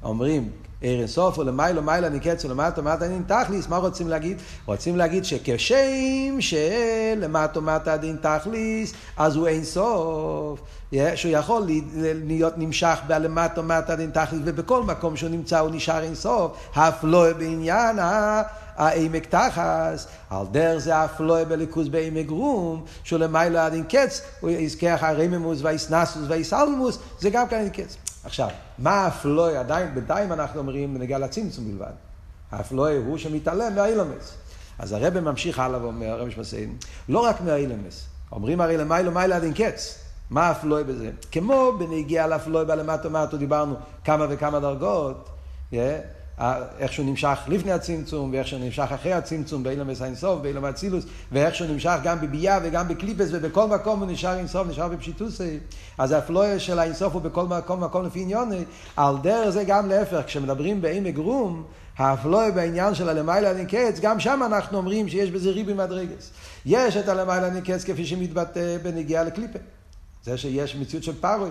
אומרים ער אינסוף ולמיילו מיילה נקץ ולמטה מטה דין תכליס, מה רוצים להגיד? רוצים להגיד שכשם שלמטה מטה דין תכליס, אז הוא אינסוף. שהוא יכול להיות נמשך בלמטה מטה דין תכליס, ובכל מקום שהוא נמצא הוא נשאר אינסוף, אף לא בעניין העמק תחס, על דרך זה אף לא בליכוז בעמק רום, שלמיילה דין קץ, הוא יזכח הרממוס והאיסנסוס והאיסלמוס, זה גם כאן קץ. עכשיו, מה האפלוי, עדיין, בינתיים אנחנו אומרים בנגיע לצמצום בלבד. האפלוי הוא שמתעלם מהאילומס. אז הרב ממשיך הלאה ואומר, הרב משמעסיין, לא רק מהאילומס, אומרים הרי למיילו מיילה עד אין קץ. מה האפלוי בזה? כמו בנגיע לאפלוי בלמטו מטו, דיברנו כמה וכמה דרגות, yeah, איך שהוא נמשך לפני הצמצום, ואיך שהוא נמשך אחרי הצמצום, באילום אינסוף, באילום אצילוס, ואיך שהוא נמשך גם בביאה וגם בקליפס, ובכל מקום הוא נשאר אינסוף, נשאר בפשיטוסי. אז האפלויה של האינסוף הוא בכל מקום, מקום לפי עניוני. על דרך זה גם להפך, כשמדברים בעמק רום, האפלויה בעניין של הלמיילה נקץ, גם שם אנחנו אומרים שיש בזה ריבי מדרגס. יש את הלמיילה נקץ כפי שמתבטא בנגיעה לקליפה. זה שיש מציאות של פרוי.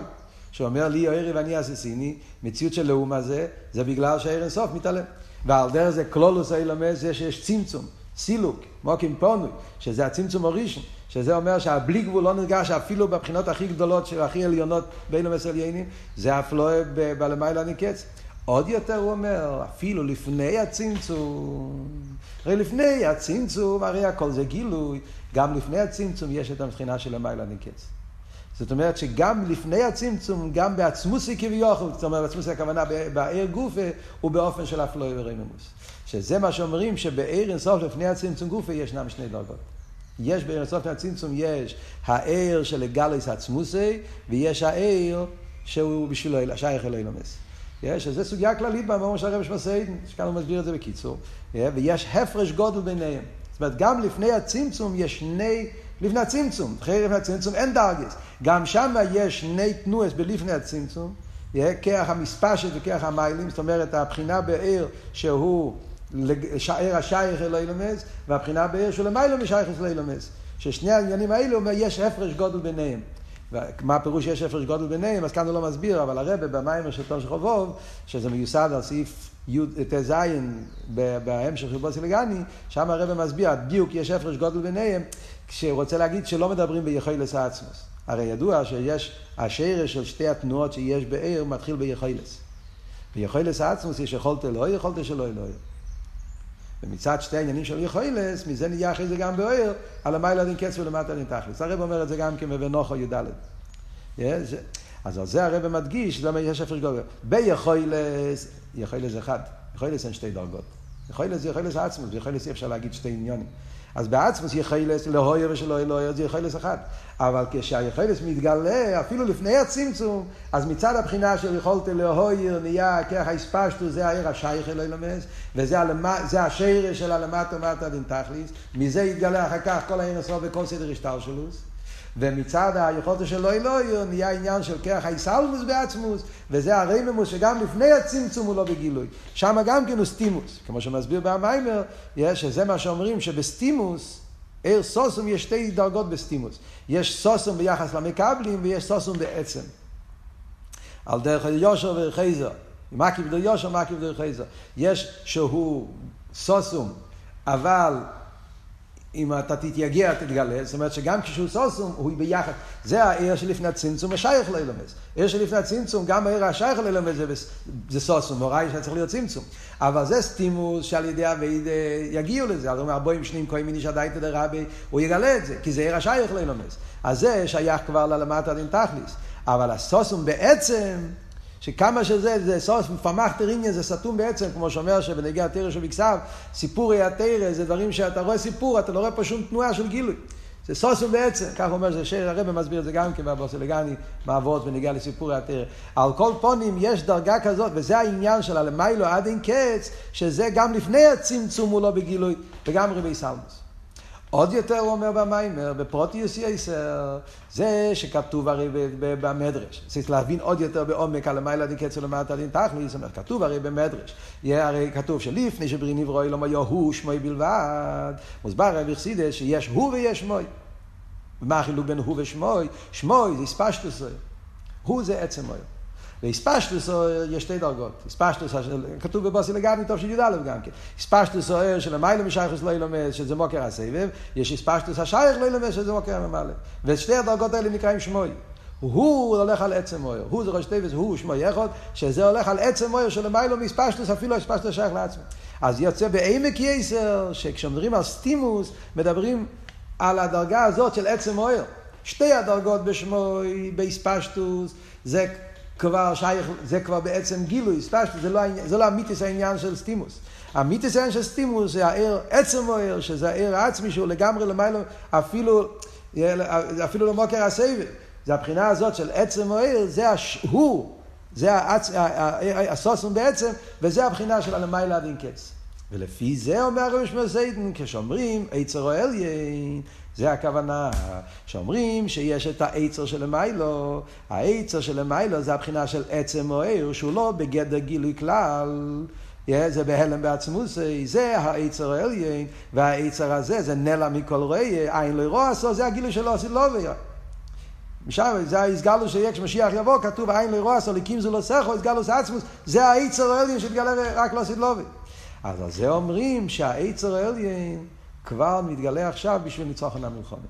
שאומר לי אוירי ואני אססיני, מציאות של לאום הזה, זה בגלל שהעיר אינסוף מתעלם. ועל דרך זה קלולוס האילומס זה שיש צמצום, סילוק, מוקים פונוי, שזה הצמצום הראשון, שזה אומר שהבלי גבול לא נרגש אפילו בבחינות הכי גדולות של הכי עליונות בין המסליינים, זה אף לא בלמיילה ניקץ. עוד יותר הוא אומר, אפילו לפני הצמצום, הרי לפני הצמצום, הרי הכל זה גילוי, גם לפני הצמצום יש את המבחינה של המיילה ניקץ. זאת אומרת שגם לפני הצמצום, גם בעצמוסי כביכול, זאת אומרת, בעצמוסי הכוונה בעיר גופה, הוא באופן של אפלוי ורממוס. שזה מה שאומרים שבעיר אינסוף לפני הצמצום גופה ישנם שני דרגות. יש בעיר אינסוף לפני הצמצום, יש העיר של גליס עצמוסי, ויש העיר שהוא בשביל השייך אלוהי לומס. יש, שזה סוגיה כללית במאמר של הרב שמסעידן, שכאן הוא מסביר את זה בקיצור. ויש הפרש גודל ביניהם. זאת אומרת, גם לפני הצמצום יש שני לפני הצמצום. אחרי לפני הצמצום אין דרגס. גם שם יש שני תנועס בלפני הצמצום. כרך המספשת וכרך המיילים, זאת אומרת, הבחינה בעיר שהוא שער השייך אלוהי למס, והבחינה בעיר שהוא למיילו משייך אלוהי למס. ששני העניינים האלו, יש הפרש גודל ביניהם. מה הפירוש שיש הפרש גודל ביניהם? אז כאן הוא לא מסביר, אבל הרבה במיימר של חובוב, שזה מיוסד על סעיף ט"ז בהמשך של בוסי לגני, שם הרבה מסביר, דיוק יש הפרש גודל ביניהם, כשהוא רוצה להגיד שלא מדברים ביכולס העצמוס. הרי ידוע שיש, השרש של שתי התנועות שיש בעיר מתחיל ביכולס. ביכולס העצמוס יש יכולת אלוהי, יכולת שלא אלוהי. ומצד שתי העניינים של יכולס, מזה נהיה אחרי זה גם בעיר, על המיילה דין קץ ולמטה דין תכלס. הרב אומר את זה גם כן בבנוחו י"ד. אז על זה הרב מדגיש, למה יש הפרש גודל. ביכולס, יכולס אחד, יכולס אין שתי דרגות. יכולס זה יכולס העצמוס, ביכולס אי אפשר להגיד שתי עניונים. אז בעצמוס יחילס להויר ושלא אלוהיר זה יחילס אחד. אבל כשהיחילס מתגלה, אפילו לפני הצמצום, אז מצד הבחינה של יכולת להויר נהיה כרך הספשטו, זה העיר השייך אלוהי למס, וזה השרש של הלמטה ומטה דין תכליס, מזה יתגלה אחר כך כל העיר הסוף וכל סדר השטלשלוס. ומצד היכולת של לא אלוהיר נהיה עניין של כרך האיסלמוס בעצמוס, וזה הרממוס שגם לפני הצמצום הוא לא בגילוי. שם גם כן הוא סטימוס, כמו שמסביר במיימר, שזה מה שאומרים שבסטימוס, עיר סוסום יש שתי דרגות בסטימוס. יש סוסום ביחס למקבלים ויש סוסום בעצם. על דרך יושר וחייזר. מקיף דרך יושר, מקיף דרך חייזר. יש שהוא סוסום, אבל אם אתה תתייגע, תתגלה, זאת אומרת שגם כשהוא סוסום, הוא ביחד. זה העיר שלפני הצמצום, השייך לאילומס. עיר שלפני הצמצום, גם העיר השייך לאילומס זה, זה סוסום, הוראי שצריך להיות צמצום. אבל זה סטימוס שעל ידי אבייד יגיעו לזה. אז הוא אומר, בואים שניים כהן מיני שדאיתא דרבי, הוא יגלה את זה, כי זה עיר השייך לאילומס. אז זה שייך כבר ללמטה דין תכליס. אבל הסוסום בעצם... שכמה שזה, זה סוס, מפמח תריניה, זה סתום בעצם, כמו שאומר שבנגיע התרא שבכסף, סיפורי התרא זה דברים שאתה רואה סיפור, אתה לא רואה פה שום תנועה של גילוי. זה סוסום בעצם, כך אומר זה שיר הרב מסביר את זה גם כן בבוסי לגני, מעבוד ונגיע לסיפורי התרא. על כל פונים יש דרגה כזאת, וזה העניין של הלמיילו עד אין קץ, שזה גם לפני הצמצום הוא לא בגילוי, וגם רבי סלמוס. עוד יותר הוא אומר במיימר, בפרוטיוס יסר, זה שכתוב הרי במדרש. צריך להבין עוד יותר בעומק על המיילה דין קצר למטה דין תכליס, כתוב הרי במדרש. יהיה הרי כתוב שלפני שברי נברוא אלום היה הוא שמוי בלבד. מוסבר רבי חסידס שיש הוא ויש מוי. ומה החילוק בין הוא ושמוי? שמוי זה הספשטוס הוא זה עצם מוי. והספשטוס יש שתי דרגות. הספשטוס, כתוב בבוסי לגבי טוב של י"א גם כן. הספשטוס אוהר של המיילא משייכוס לא ילמד, שזה מוקר הסבב, יש הספשטוס השייך לא ילמד, שזה מוקר הממלא. ושתי הדרגות האלה נקראים שמוי. הוא הולך על עצם מויר, הוא זה ראש טבעס, הוא שמוי יחוד, שזה הולך על עצם מויר של המיילו מספשטוס, אפילו הספשטוס שייך לעצמו. אז יוצא בעמק יסר, שכשמדברים על סטימוס, מדברים על הדרגה הזאת של עצם מויר. שתי הדרגות בשמוי, באספשטוס, זה כבר שייך, זה כבר בעצם גילוי, ספשט, זה לא, זה לא המיתיס העניין של סטימוס. המיתיס העניין של סטימוס זה העיר, עצם העיר, שזה העיר העצמי שהוא לגמרי למעלה, אפילו, אפילו לא מוקר הסבב. זה הבחינה הזאת של עצם העיר, זה הוא, זה הסוסום בעצם, וזה הבחינה של הלמיילה עד אין קץ. ולפי זה אומר הרב שמואל זיידן, כשאומרים עצר או אליין, זה הכוונה, שאומרים שיש את העצר של המיילו, העצר של המיילו זה הבחינה של עצם או עיר, שהוא לא בגדר גילוי כלל. זה בהלם בעצמוס, זה העצר העליין, והעצר הזה זה נלע מכל ראי, עין לא ירוע עשו, זה הגילוי שלו עשית לא ויה. משם זה ההסגלו שיהיה כשמשיח יבוא, כתוב עין לא ירוע עשו, ליקים זו לא סכו, הסגלו עצמוס, זה העצר העליין שהתגלה רק לא עשית לא ויה. אז על זה אומרים שהעצר העליין כבר מתגלה עכשיו בשביל ניצוחן המלחומה.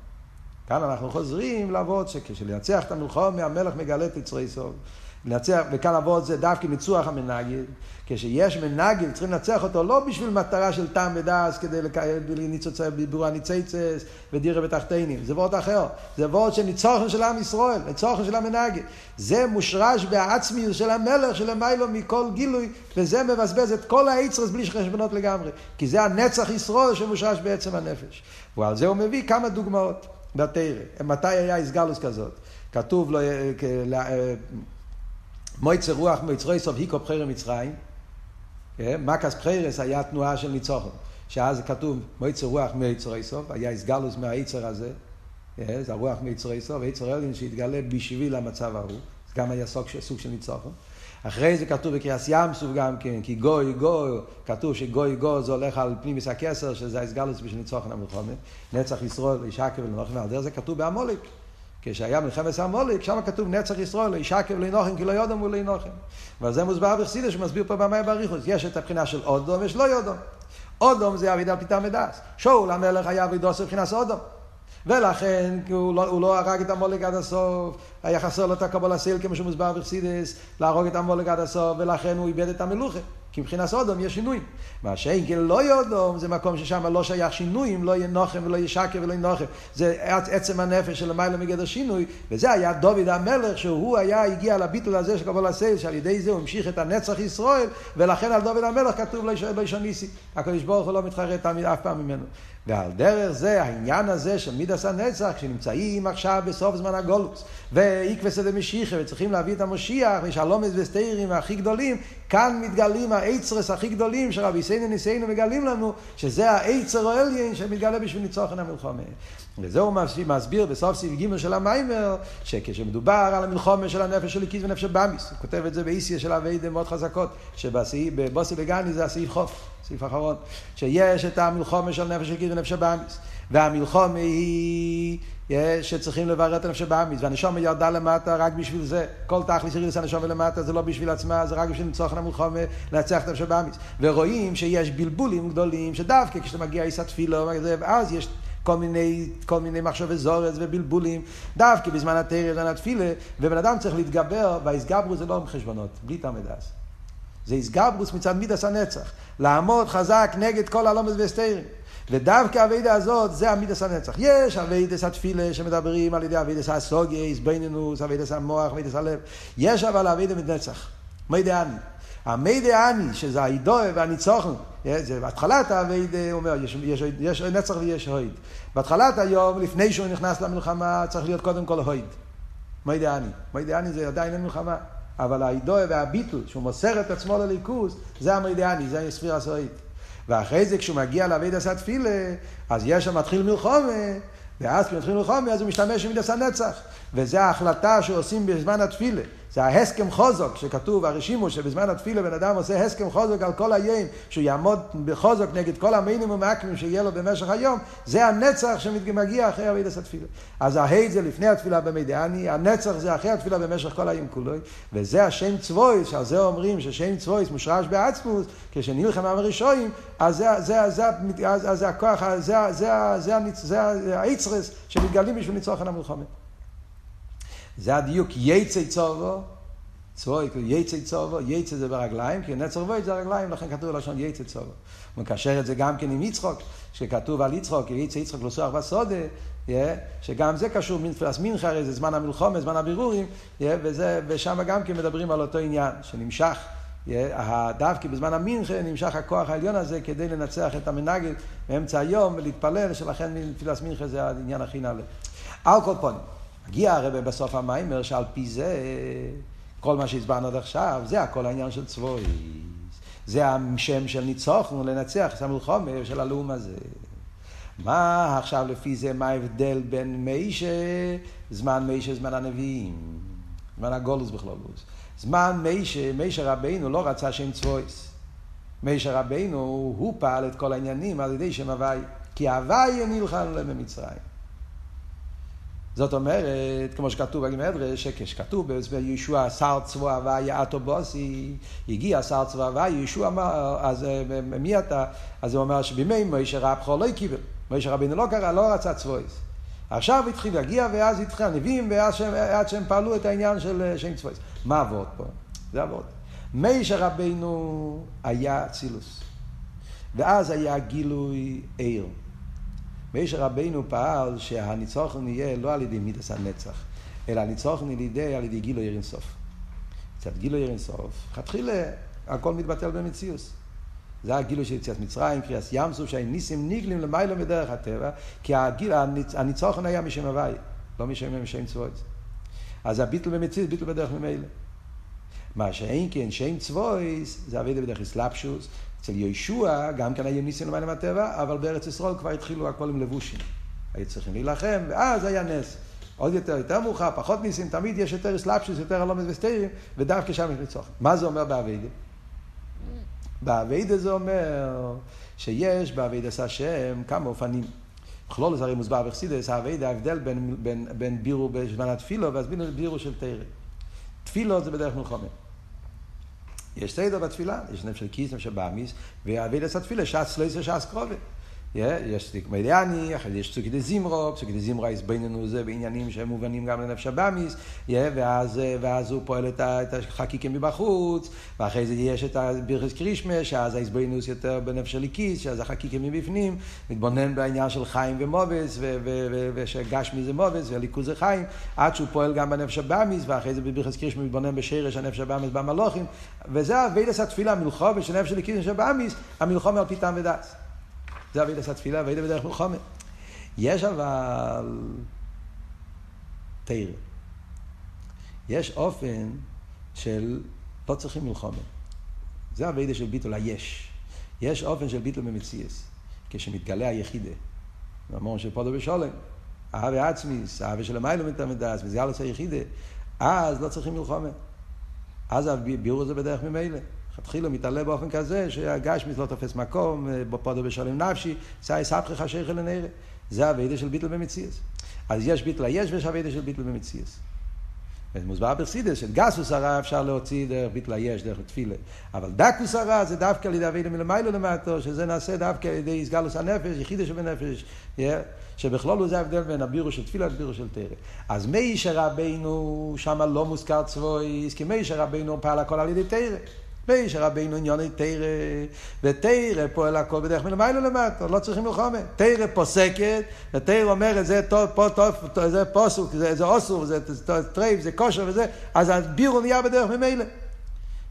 כאן אנחנו חוזרים לעבוד שכשלנצח את המלחומה המלך מגלה את יצרי סוף. לנצח, וכאן לעבוד זה דווקא ניצוח המנגד. כשיש מנגד צריכים לנצח אותו לא בשביל מטרה של טעם ודס כדי לניצוץ בבירור הניציצס ודירה בתחתינים, זה וורד אחר. זה וורד של ניצוחן של עם ישראל, ניצוחן של המנגד. זה מושרש בעצמיות של המלך שלמיילו מכל גילוי, וזה מבזבז את כל היצרס בלי חשבונות לגמרי. כי זה הנצח ישראל שמושרש בעצם הנפש. ועל זה הוא מביא כמה דוגמאות בתרא. מתי היה איסגלוס כזאת? כתוב לו, אה, מויצר רוח מויצרי סוף היקו בחרם מצרים. כן? מקס בחרס היה תנועה של ניצוחון. שאז כתוב מויצר רוח מויצרי סוף, היה איסגלוס מהיצר הזה. כן? זה הרוח מויצרי סוף, היצר אלין שהתגלה בשביל המצב ההוא. זה גם היה סוג, סוג של ניצוחון. אחרי זה כתוב בקריאס ים סוף גם כן, כי גוי גוי, כתוב שגוי גוי זה הולך על פנימיס הכסר, שזה האיסגלוס בשביל ניצוחון המלחומת. נצח ישראל, ישקר ולנוחם, על דרך זה כתוב בעמוליק. כשהיה מלחמת עמוליק, שם כתוב נצח ישראל, לא ישקר ולא ינוחם, כי לא יודם ולא ינוחם. ועל זה מוסבר בחסידה שמסביר פה במים באריכוס. יש את הבחינה של אודום ויש לא יודום. אודום זה אבידה פיתה מדס. שאול המלך היה אבידוס מבחינת אודום. ולכן הוא לא, הוא לא הרג את המולק עד הסוף, היה חסר לו את הקבול הסיל כמו שמוסבר בחסידס, להרוג את המולק עד הסוף, ולכן הוא איבד את המלוכה. כי מבחינת סודום יש שינויים. מה שאין כן לא יודום, זה מקום ששם לא שייך שינויים, לא יהיה נוחם ולא יהיה שקר ולא יהיה נוחם. זה עצם הנפש של למעלה מגדר שינוי, וזה היה דוד המלך, שהוא היה, הגיע לביטול הזה של קבול הסייל, שעל ידי זה הוא המשיך את הנצח ישראל, ולכן על דוד המלך כתוב לא ישוניסי. הקדוש ברוך הוא לא מתחרט אף פעם ממנו. ועל דרך זה, העניין הזה של מידס הנצח, כשנמצאים עכשיו בסוף זמן הגולוס, ואיקווס דמשיחה, וצריכים להביא את המשיח, ושלומס וסתירים הכי גדולים, כאן מתגלים האיצרס הכי גדולים שרבי סיינו ניסיינו מגלים לנו, שזה האיצר האליין שמתגלה בשביל ניצוחן המלחומה. וזה הוא מסביר בסוף סעיף ג' של המיימר, שכשמדובר על המלחומה של הנפש של הקיס ונפש הבאמיס, הוא כותב את זה באיסיה של אביידה מאוד חזקות, שבבוסי בגני זה הסעיף חוף, סעיף אחרון, שיש את המלחומה של נפש של הקיס ונפש הבאמיס. והמלחומה היא שצריכים לברר את הנפש הבאמיס, והנשום ירדה למטה רק בשביל זה. כל תכלס ירידס הנשום למטה זה לא בשביל עצמה, זה רק בשביל לצורך המלחומה, לנצח את הנפש הבאמיס. ורואים שיש בלבולים גדולים, שדווקא כשאתה מגיע איסא תפילו, אז יש כל מיני, כל מיני מחשובי זורץ ובלבולים, דווקא בזמן התרא ובזמן התפילה, ובן אדם צריך להתגבר, והאיסגברוס זה לא עם חשבונות, בלי תלמד אז. זה איסגברוס מצד מידס הנצח, לעמוד חזק נגד כל הלומד והסתרים. ודווקא הווידה הזאת זה המידס הנצח. יש הווידס התפילה שמדברים על ידי הווידס הסוגיה, איזבנינוס, הווידס המוח, הווידס הלב. יש אבל הווידה מנצח. מה יודע אני? שזה הידוע והניצוחן, זה בהתחלת האביידה, הוא אומר, יש, יש, יש נצח ויש הויד. בהתחלת היום, לפני שהוא נכנס למלחמה, צריך להיות קודם כל הויד. מידע אני. מידע אני זה עדיין אין מלחמה. אבל הידוע והביטול, שהוא מוסר את עצמו לליכוז, זה המידע אני, זה ספיר הסועית. ואחרי זה כשהוא מגיע לאביידה סתפילה, אז יש שם מתחיל מלחומה, ואז כשמתחיל מלחומה אז הוא משתמש במידס הנצח. וזה ההחלטה שעושים בזמן התפילה. זה ההסכם חוזק שכתוב, הרשימו שבזמן התפילה בן אדם עושה הסכם חוזק על כל היום, שהוא יעמוד בחוזק נגד כל המינימום האקמים שיהיה לו במשך היום, זה הנצח שמגיע אחרי אבידס התפילה. אז ההי זה לפני התפילה במידעני, הנצח זה אחרי התפילה במשך כל היום כולו, וזה השם צבויס, שעל זה אומרים ששם צבויס מושרש בעצמוס, כשנלחם עם הראשונים, אז זה, זה, זה, זה, זה הכוח, זה, זה, זה, זה היצרס שמתגלים בשביל ניצוח על המלחמה. זה הדיוק יצא צובו, צבוי, יצא צובו, יצא זה ברגליים, כי נצר וויד זה הרגליים, לכן כתוב לשון יצא צובו. הוא מקשר את זה גם כן עם יצחוק, שכתוב על יצחוק, יצא יצחוק לסוח בסודה, שגם זה קשור מנפלס מנחה, הרי זה זמן המלחומה, זמן הבירורים, ושם גם כן מדברים על אותו עניין, שנמשך. דווקא בזמן המנחה נמשך הכוח העליון הזה כדי לנצח את המנגד באמצע היום ולהתפלל, שלכן תפילת מנחה זה העניין הכי נעלה. על. מגיע הרבה בסוף המיימר שעל פי זה, כל מה שהסברנו עד עכשיו, זה הכל העניין של צבויס. זה השם של ניצוחנו לנצח את המלחומר של הלאום הזה. מה עכשיו לפי זה, מה ההבדל בין מיישה, זמן מיישה, זמן הנביאים, זמן הגולוס בכלולוס. זמן מיישה, מיישה רבינו לא רצה שם צבויס. מיישה רבינו, הוא פעל את כל העניינים על ידי שם הוואי. כי הוואי נלחם להם במצרים. זאת אומרת, כמו שכתוב בגמדרש, שכשכתוב בישוע שר צבוע הוויה אטו בוסי, הגיע שר צבוע הוויה, ישוע אמר, אז מי אתה? אז הוא אומר שבימי מוישה רבחו לא קיבל, מוישה רבינו לא קרא, לא רצה צבויס. עכשיו התחיל להגיע, ואז התחיל הנביאים, ואז שהם, פעלו את העניין של שם צבויס. מה עבוד פה? זה עבוד. מוישה רבינו היה צילוס, ואז היה גילוי עיר. משה רבינו פעל שהניצוחן יהיה לא על ידי מידס הנצח, אלא הניצוחן על ידי גילו ירין סוף. קצת גילו ירין סוף, לכתחילה הכל מתבטל במציאוס. זה הגילו של יציאת מצרים, קריאס ים סוף, שהניסים ניגלים למיילו מדרך הטבע, כי הגיל, הניצוחן היה משם הוואי, לא משם משם צבויץ. אז הביטל במציאוס, ביטל בדרך ממילא. מה שאין כן, שם צבאות, זה עבודה בדרך התלבשות, אצל יהושע גם כן היו ניסים למעלה מהטבע, אבל בארץ ישראל כבר התחילו הכל עם לבושים. היו צריכים להילחם, ואז היה נס. עוד יותר, יותר מאוחר, פחות ניסים, תמיד יש יותר אסלאפשוס, יותר הלומד וסטיירים, ודווקא שם יש ניצוח. מה זה אומר בעבודה? בעבודה זה אומר שיש בעבודת השם כמה אופנים. בכללות זה הרי מוסבר בחסידות, העבודה, ההבדל בין, בין, בין בירור בזמן התפילה ואז בירו של תרא. תפילו זה בדרך מלחמה. יש סדר בתפילה, יש נפש של כיס, נפש של ואבידס התפילה, ש"ס לא יעשה ש"ס קרובה. יש סטיק מדיאני, אחרי יש פסוקי דזימרו, פסוקי דזימרו הסביננו זה בעניינים שהם מובנים גם לנפש הבאמיס, ואז, ואז הוא פועל את החקיקים מבחוץ, ואחרי זה יש את הבירכס קרישמה, שאז ההסבינוס יותר בנפש הליקיס, שאז החקיקים מבפנים, מתבונן בעניין של חיים ומובס, ושגש מזה מובס, והליכוז זה חיים, עד שהוא פועל גם בנפש הבאמיס, ואחרי זה בבירכס קרישמה מתבונן בשרש הנפש הבאמיס במלוכים, וזה אבידס התפילה, מלחו, של הליקיס ונפש הבאמיס, המלחום על פי ודס. זה אבידס התפילה ואידה בדרך מלחומה. יש אבל תרא. יש אופן של לא צריכים מלחומה. זה אבידה של ביטול היש. יש אופן של ביטול במציאס. כשמתגלה היחידה. אמרנו שפודו בשולם. אהבה עצמיס, אהבה של המיילו מתעמדס, וזה אלוס היחידה. אז לא צריכים מלחומה. אז הביאור הזה בדרך ממילא. לכתחילה מתעלה באופן כזה שהגשמיס לא תופס מקום, אה, בפודו בשלום נפשי, סי סבכך שייכל לנרא. זה הווידה של ביטל במציאס. אז יש ביטל היש ויש הווידה של ביטל במציאס. מוסבר ברסידס, של גסוס הרע אפשר להוציא דרך ביטל היש, דרך תפילה. אבל דקוס הרע זה דווקא על ידי אבידה מלמיילו למטו, שזה נעשה דווקא על ידי הסגלוס הנפש, יחידה שבנפש, שבכלול הוא זה ההבדל בין הבירו של תפילה לבירו של תרא. אז מי שרבנו, שם לא מוזכר צבויס, כי מי שרבנו פעל הכל על ידי תרא. מייש רבינו עניוני תרא, ותרא פועל הכל בדרך מלמעלה למטה, לא צריכים מלחמה. תרא פוסקת, ותרא אומרת, זה טוב, פה טוב, זה פוסוק, זה, אוסור, זה טרייב, זה כושר וזה, אז הבירו נהיה בדרך ממילא.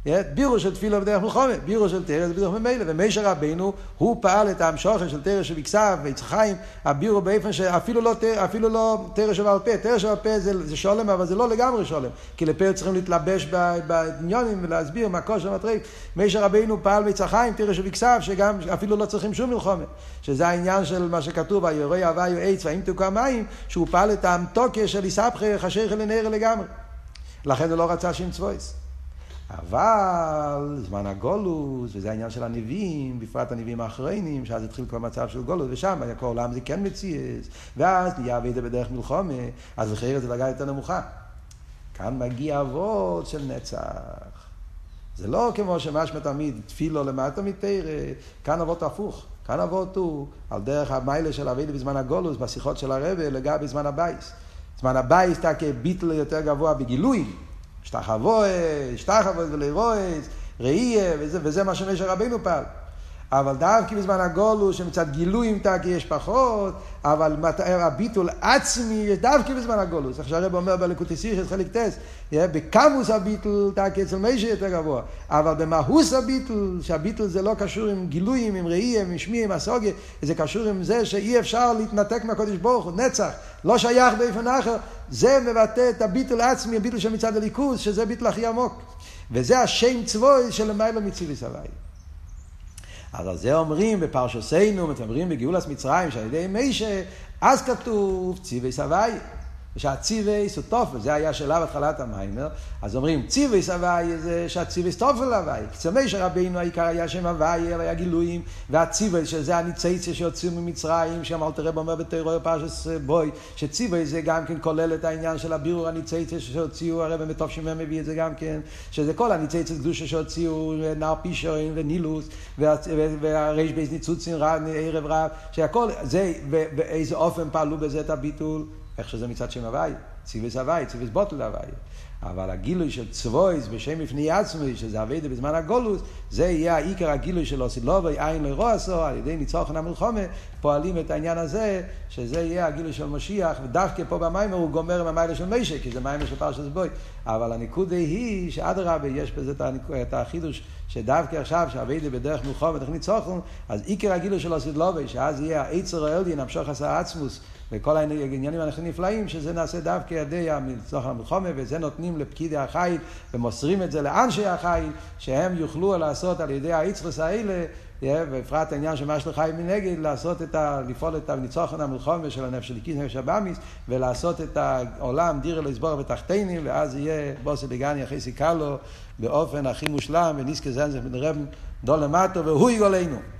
בירו של תפילה בדרך מלחומה, בירו של תרא בדרך ממילא, ומשה רבנו, הוא פעל את ההמשוכן של תרא שבכסף ויצחיים, הבירו באופן שאפילו לא, אפילו לא תרא שבעל פה, תרא שבעל פה זה, זה שולם, אבל זה לא לגמרי שולם, כי לפה צריכים להתלבש בעניונים ולהסביר מה כושר מטריק. משה רבנו פעל ויצחיים, תרא שבכסף, שגם אפילו לא צריכים שום מלחומה, שזה העניין של מה שכתוב, היורה הוויו עץ והאם תוקע מים, שהוא פעל את האמתוקיה של איסבחי חשיך לנר לגמרי. לכן הוא לא רצה שם צבויס. אבל זמן הגולוס, וזה העניין של הנביאים, בפרט הנביאים האחרונים, שאז התחיל כבר מצב של גולוס, ושם היה כל העולם זה כן מציאס, ואז נהיה אבידה בדרך מלחומה, אז לחייר זה דרגה יותר נמוכה. כאן מגיע אבות של נצח. זה לא כמו שמשמע תמיד תפילו למטה מתרא, כאן אבות הפוך. כאן אבות הוא על דרך המיילה של אבידה בזמן הגולוס, בשיחות של הרבה, לגבי זמן הבייס. זמן הבייס אתה כביטל יותר גבוה בגילוי. שתחבוי, שתחבוי ולרועס, ראייה, וזה, וזה מה שמשה רבנו פעל. אבל דווקא בזמן הגולו, שמצד גילויים תקי יש פחות, אבל הביטול עצמי יש דווקא בזמן הגולוס. איך שהרב אומר בלקוטיסיר של חלק טס, בקמוס הביטול תקי אצל מישהו יותר גבוה, אבל במהוס הביטול, שהביטול זה לא קשור עם גילויים, עם ראייה, עם שמי, עם הסוגיה, זה קשור עם זה שאי אפשר להתנתק מהקודש ברוך הוא, נצח, לא שייך באופן אחר, זה מבטא את הביטול עצמי, הביטול של מצד הליכוז, שזה ביטול הכי עמוק. וזה השם צבוי של למעלה מצילי סבי. אז על זה אומרים בפרשוסנו, מדברים בגאולת מצרים, שעל ידי מישה, אז כתוב ציווי סבי. ושהציווי סוטופל, זה היה שאלה בהתחלת המיימר, אז אומרים ציווי סבי זה שהציווי סטופל הווי, כי צמי שרבינו העיקר היה שם הווי, היה גילויים, והציווי שזה הניצייציה שהוציאו ממצרים, שם אל תראה אומר בתיאוריה פרשס בוי, שציווי זה גם כן כולל את העניין של הבירור הניצייציה שהוציאו, הרב מטוב שמר מביא את זה גם כן, שזה כל הניצייציה קדושה שהוציאו, נר פישורים ונילוס, והריש בייס ניצוצין ערב רב, שהכל, זה, באיזה אופן פעלו בזה את הביטול. איך שזה מצד שם הוואי, ציוויס הוואי, ציוויס בוטל הוואי. אבל הגילוי של צבויס בשם מפני עצמי, שזה אביידה בזמן הגולוס, זה יהיה העיקר הגילוי של אוסילובי, עין לרוע עשו, על ידי ניצוחן המלחומה, פועלים את העניין הזה, שזה יהיה הגילוי של משיח, ודווקא פה במיימר הוא גומר עם המיילה של מישה, כי זה מיימר של פרשת בוי. אבל הנקודה היא שאדרבה, יש בזה את החידוש, שדווקא עכשיו, שאביידה בדרך מלחומה, דרך ניצוחן, אז עיקר הגילוי של אוסילובי, שאז יהיה העצר העליין, המשוך עשה עצמוס, וכל העניינים הכי נפלאים, שזה נעשה דווקא ידי המצלוח המלחומה, וזה נותנים לפקידי החיל, ומוסרים את זה לאנשי החיל, שהם יוכלו לעשות על ידי האיצרס האלה, ובפרט העניין של מה שלך מנגד, לעשות את ה... לפעול את הניצוחן המלחומה של הנפש של איקיס נפש הבאמיס, ולעשות את העולם דירה לסבור ותחתינים, ואז יהיה בוסי דגני אחרי סיכלו, באופן הכי מושלם, ונזכה זנזך בן רב דול למטו, והוא יגולנו.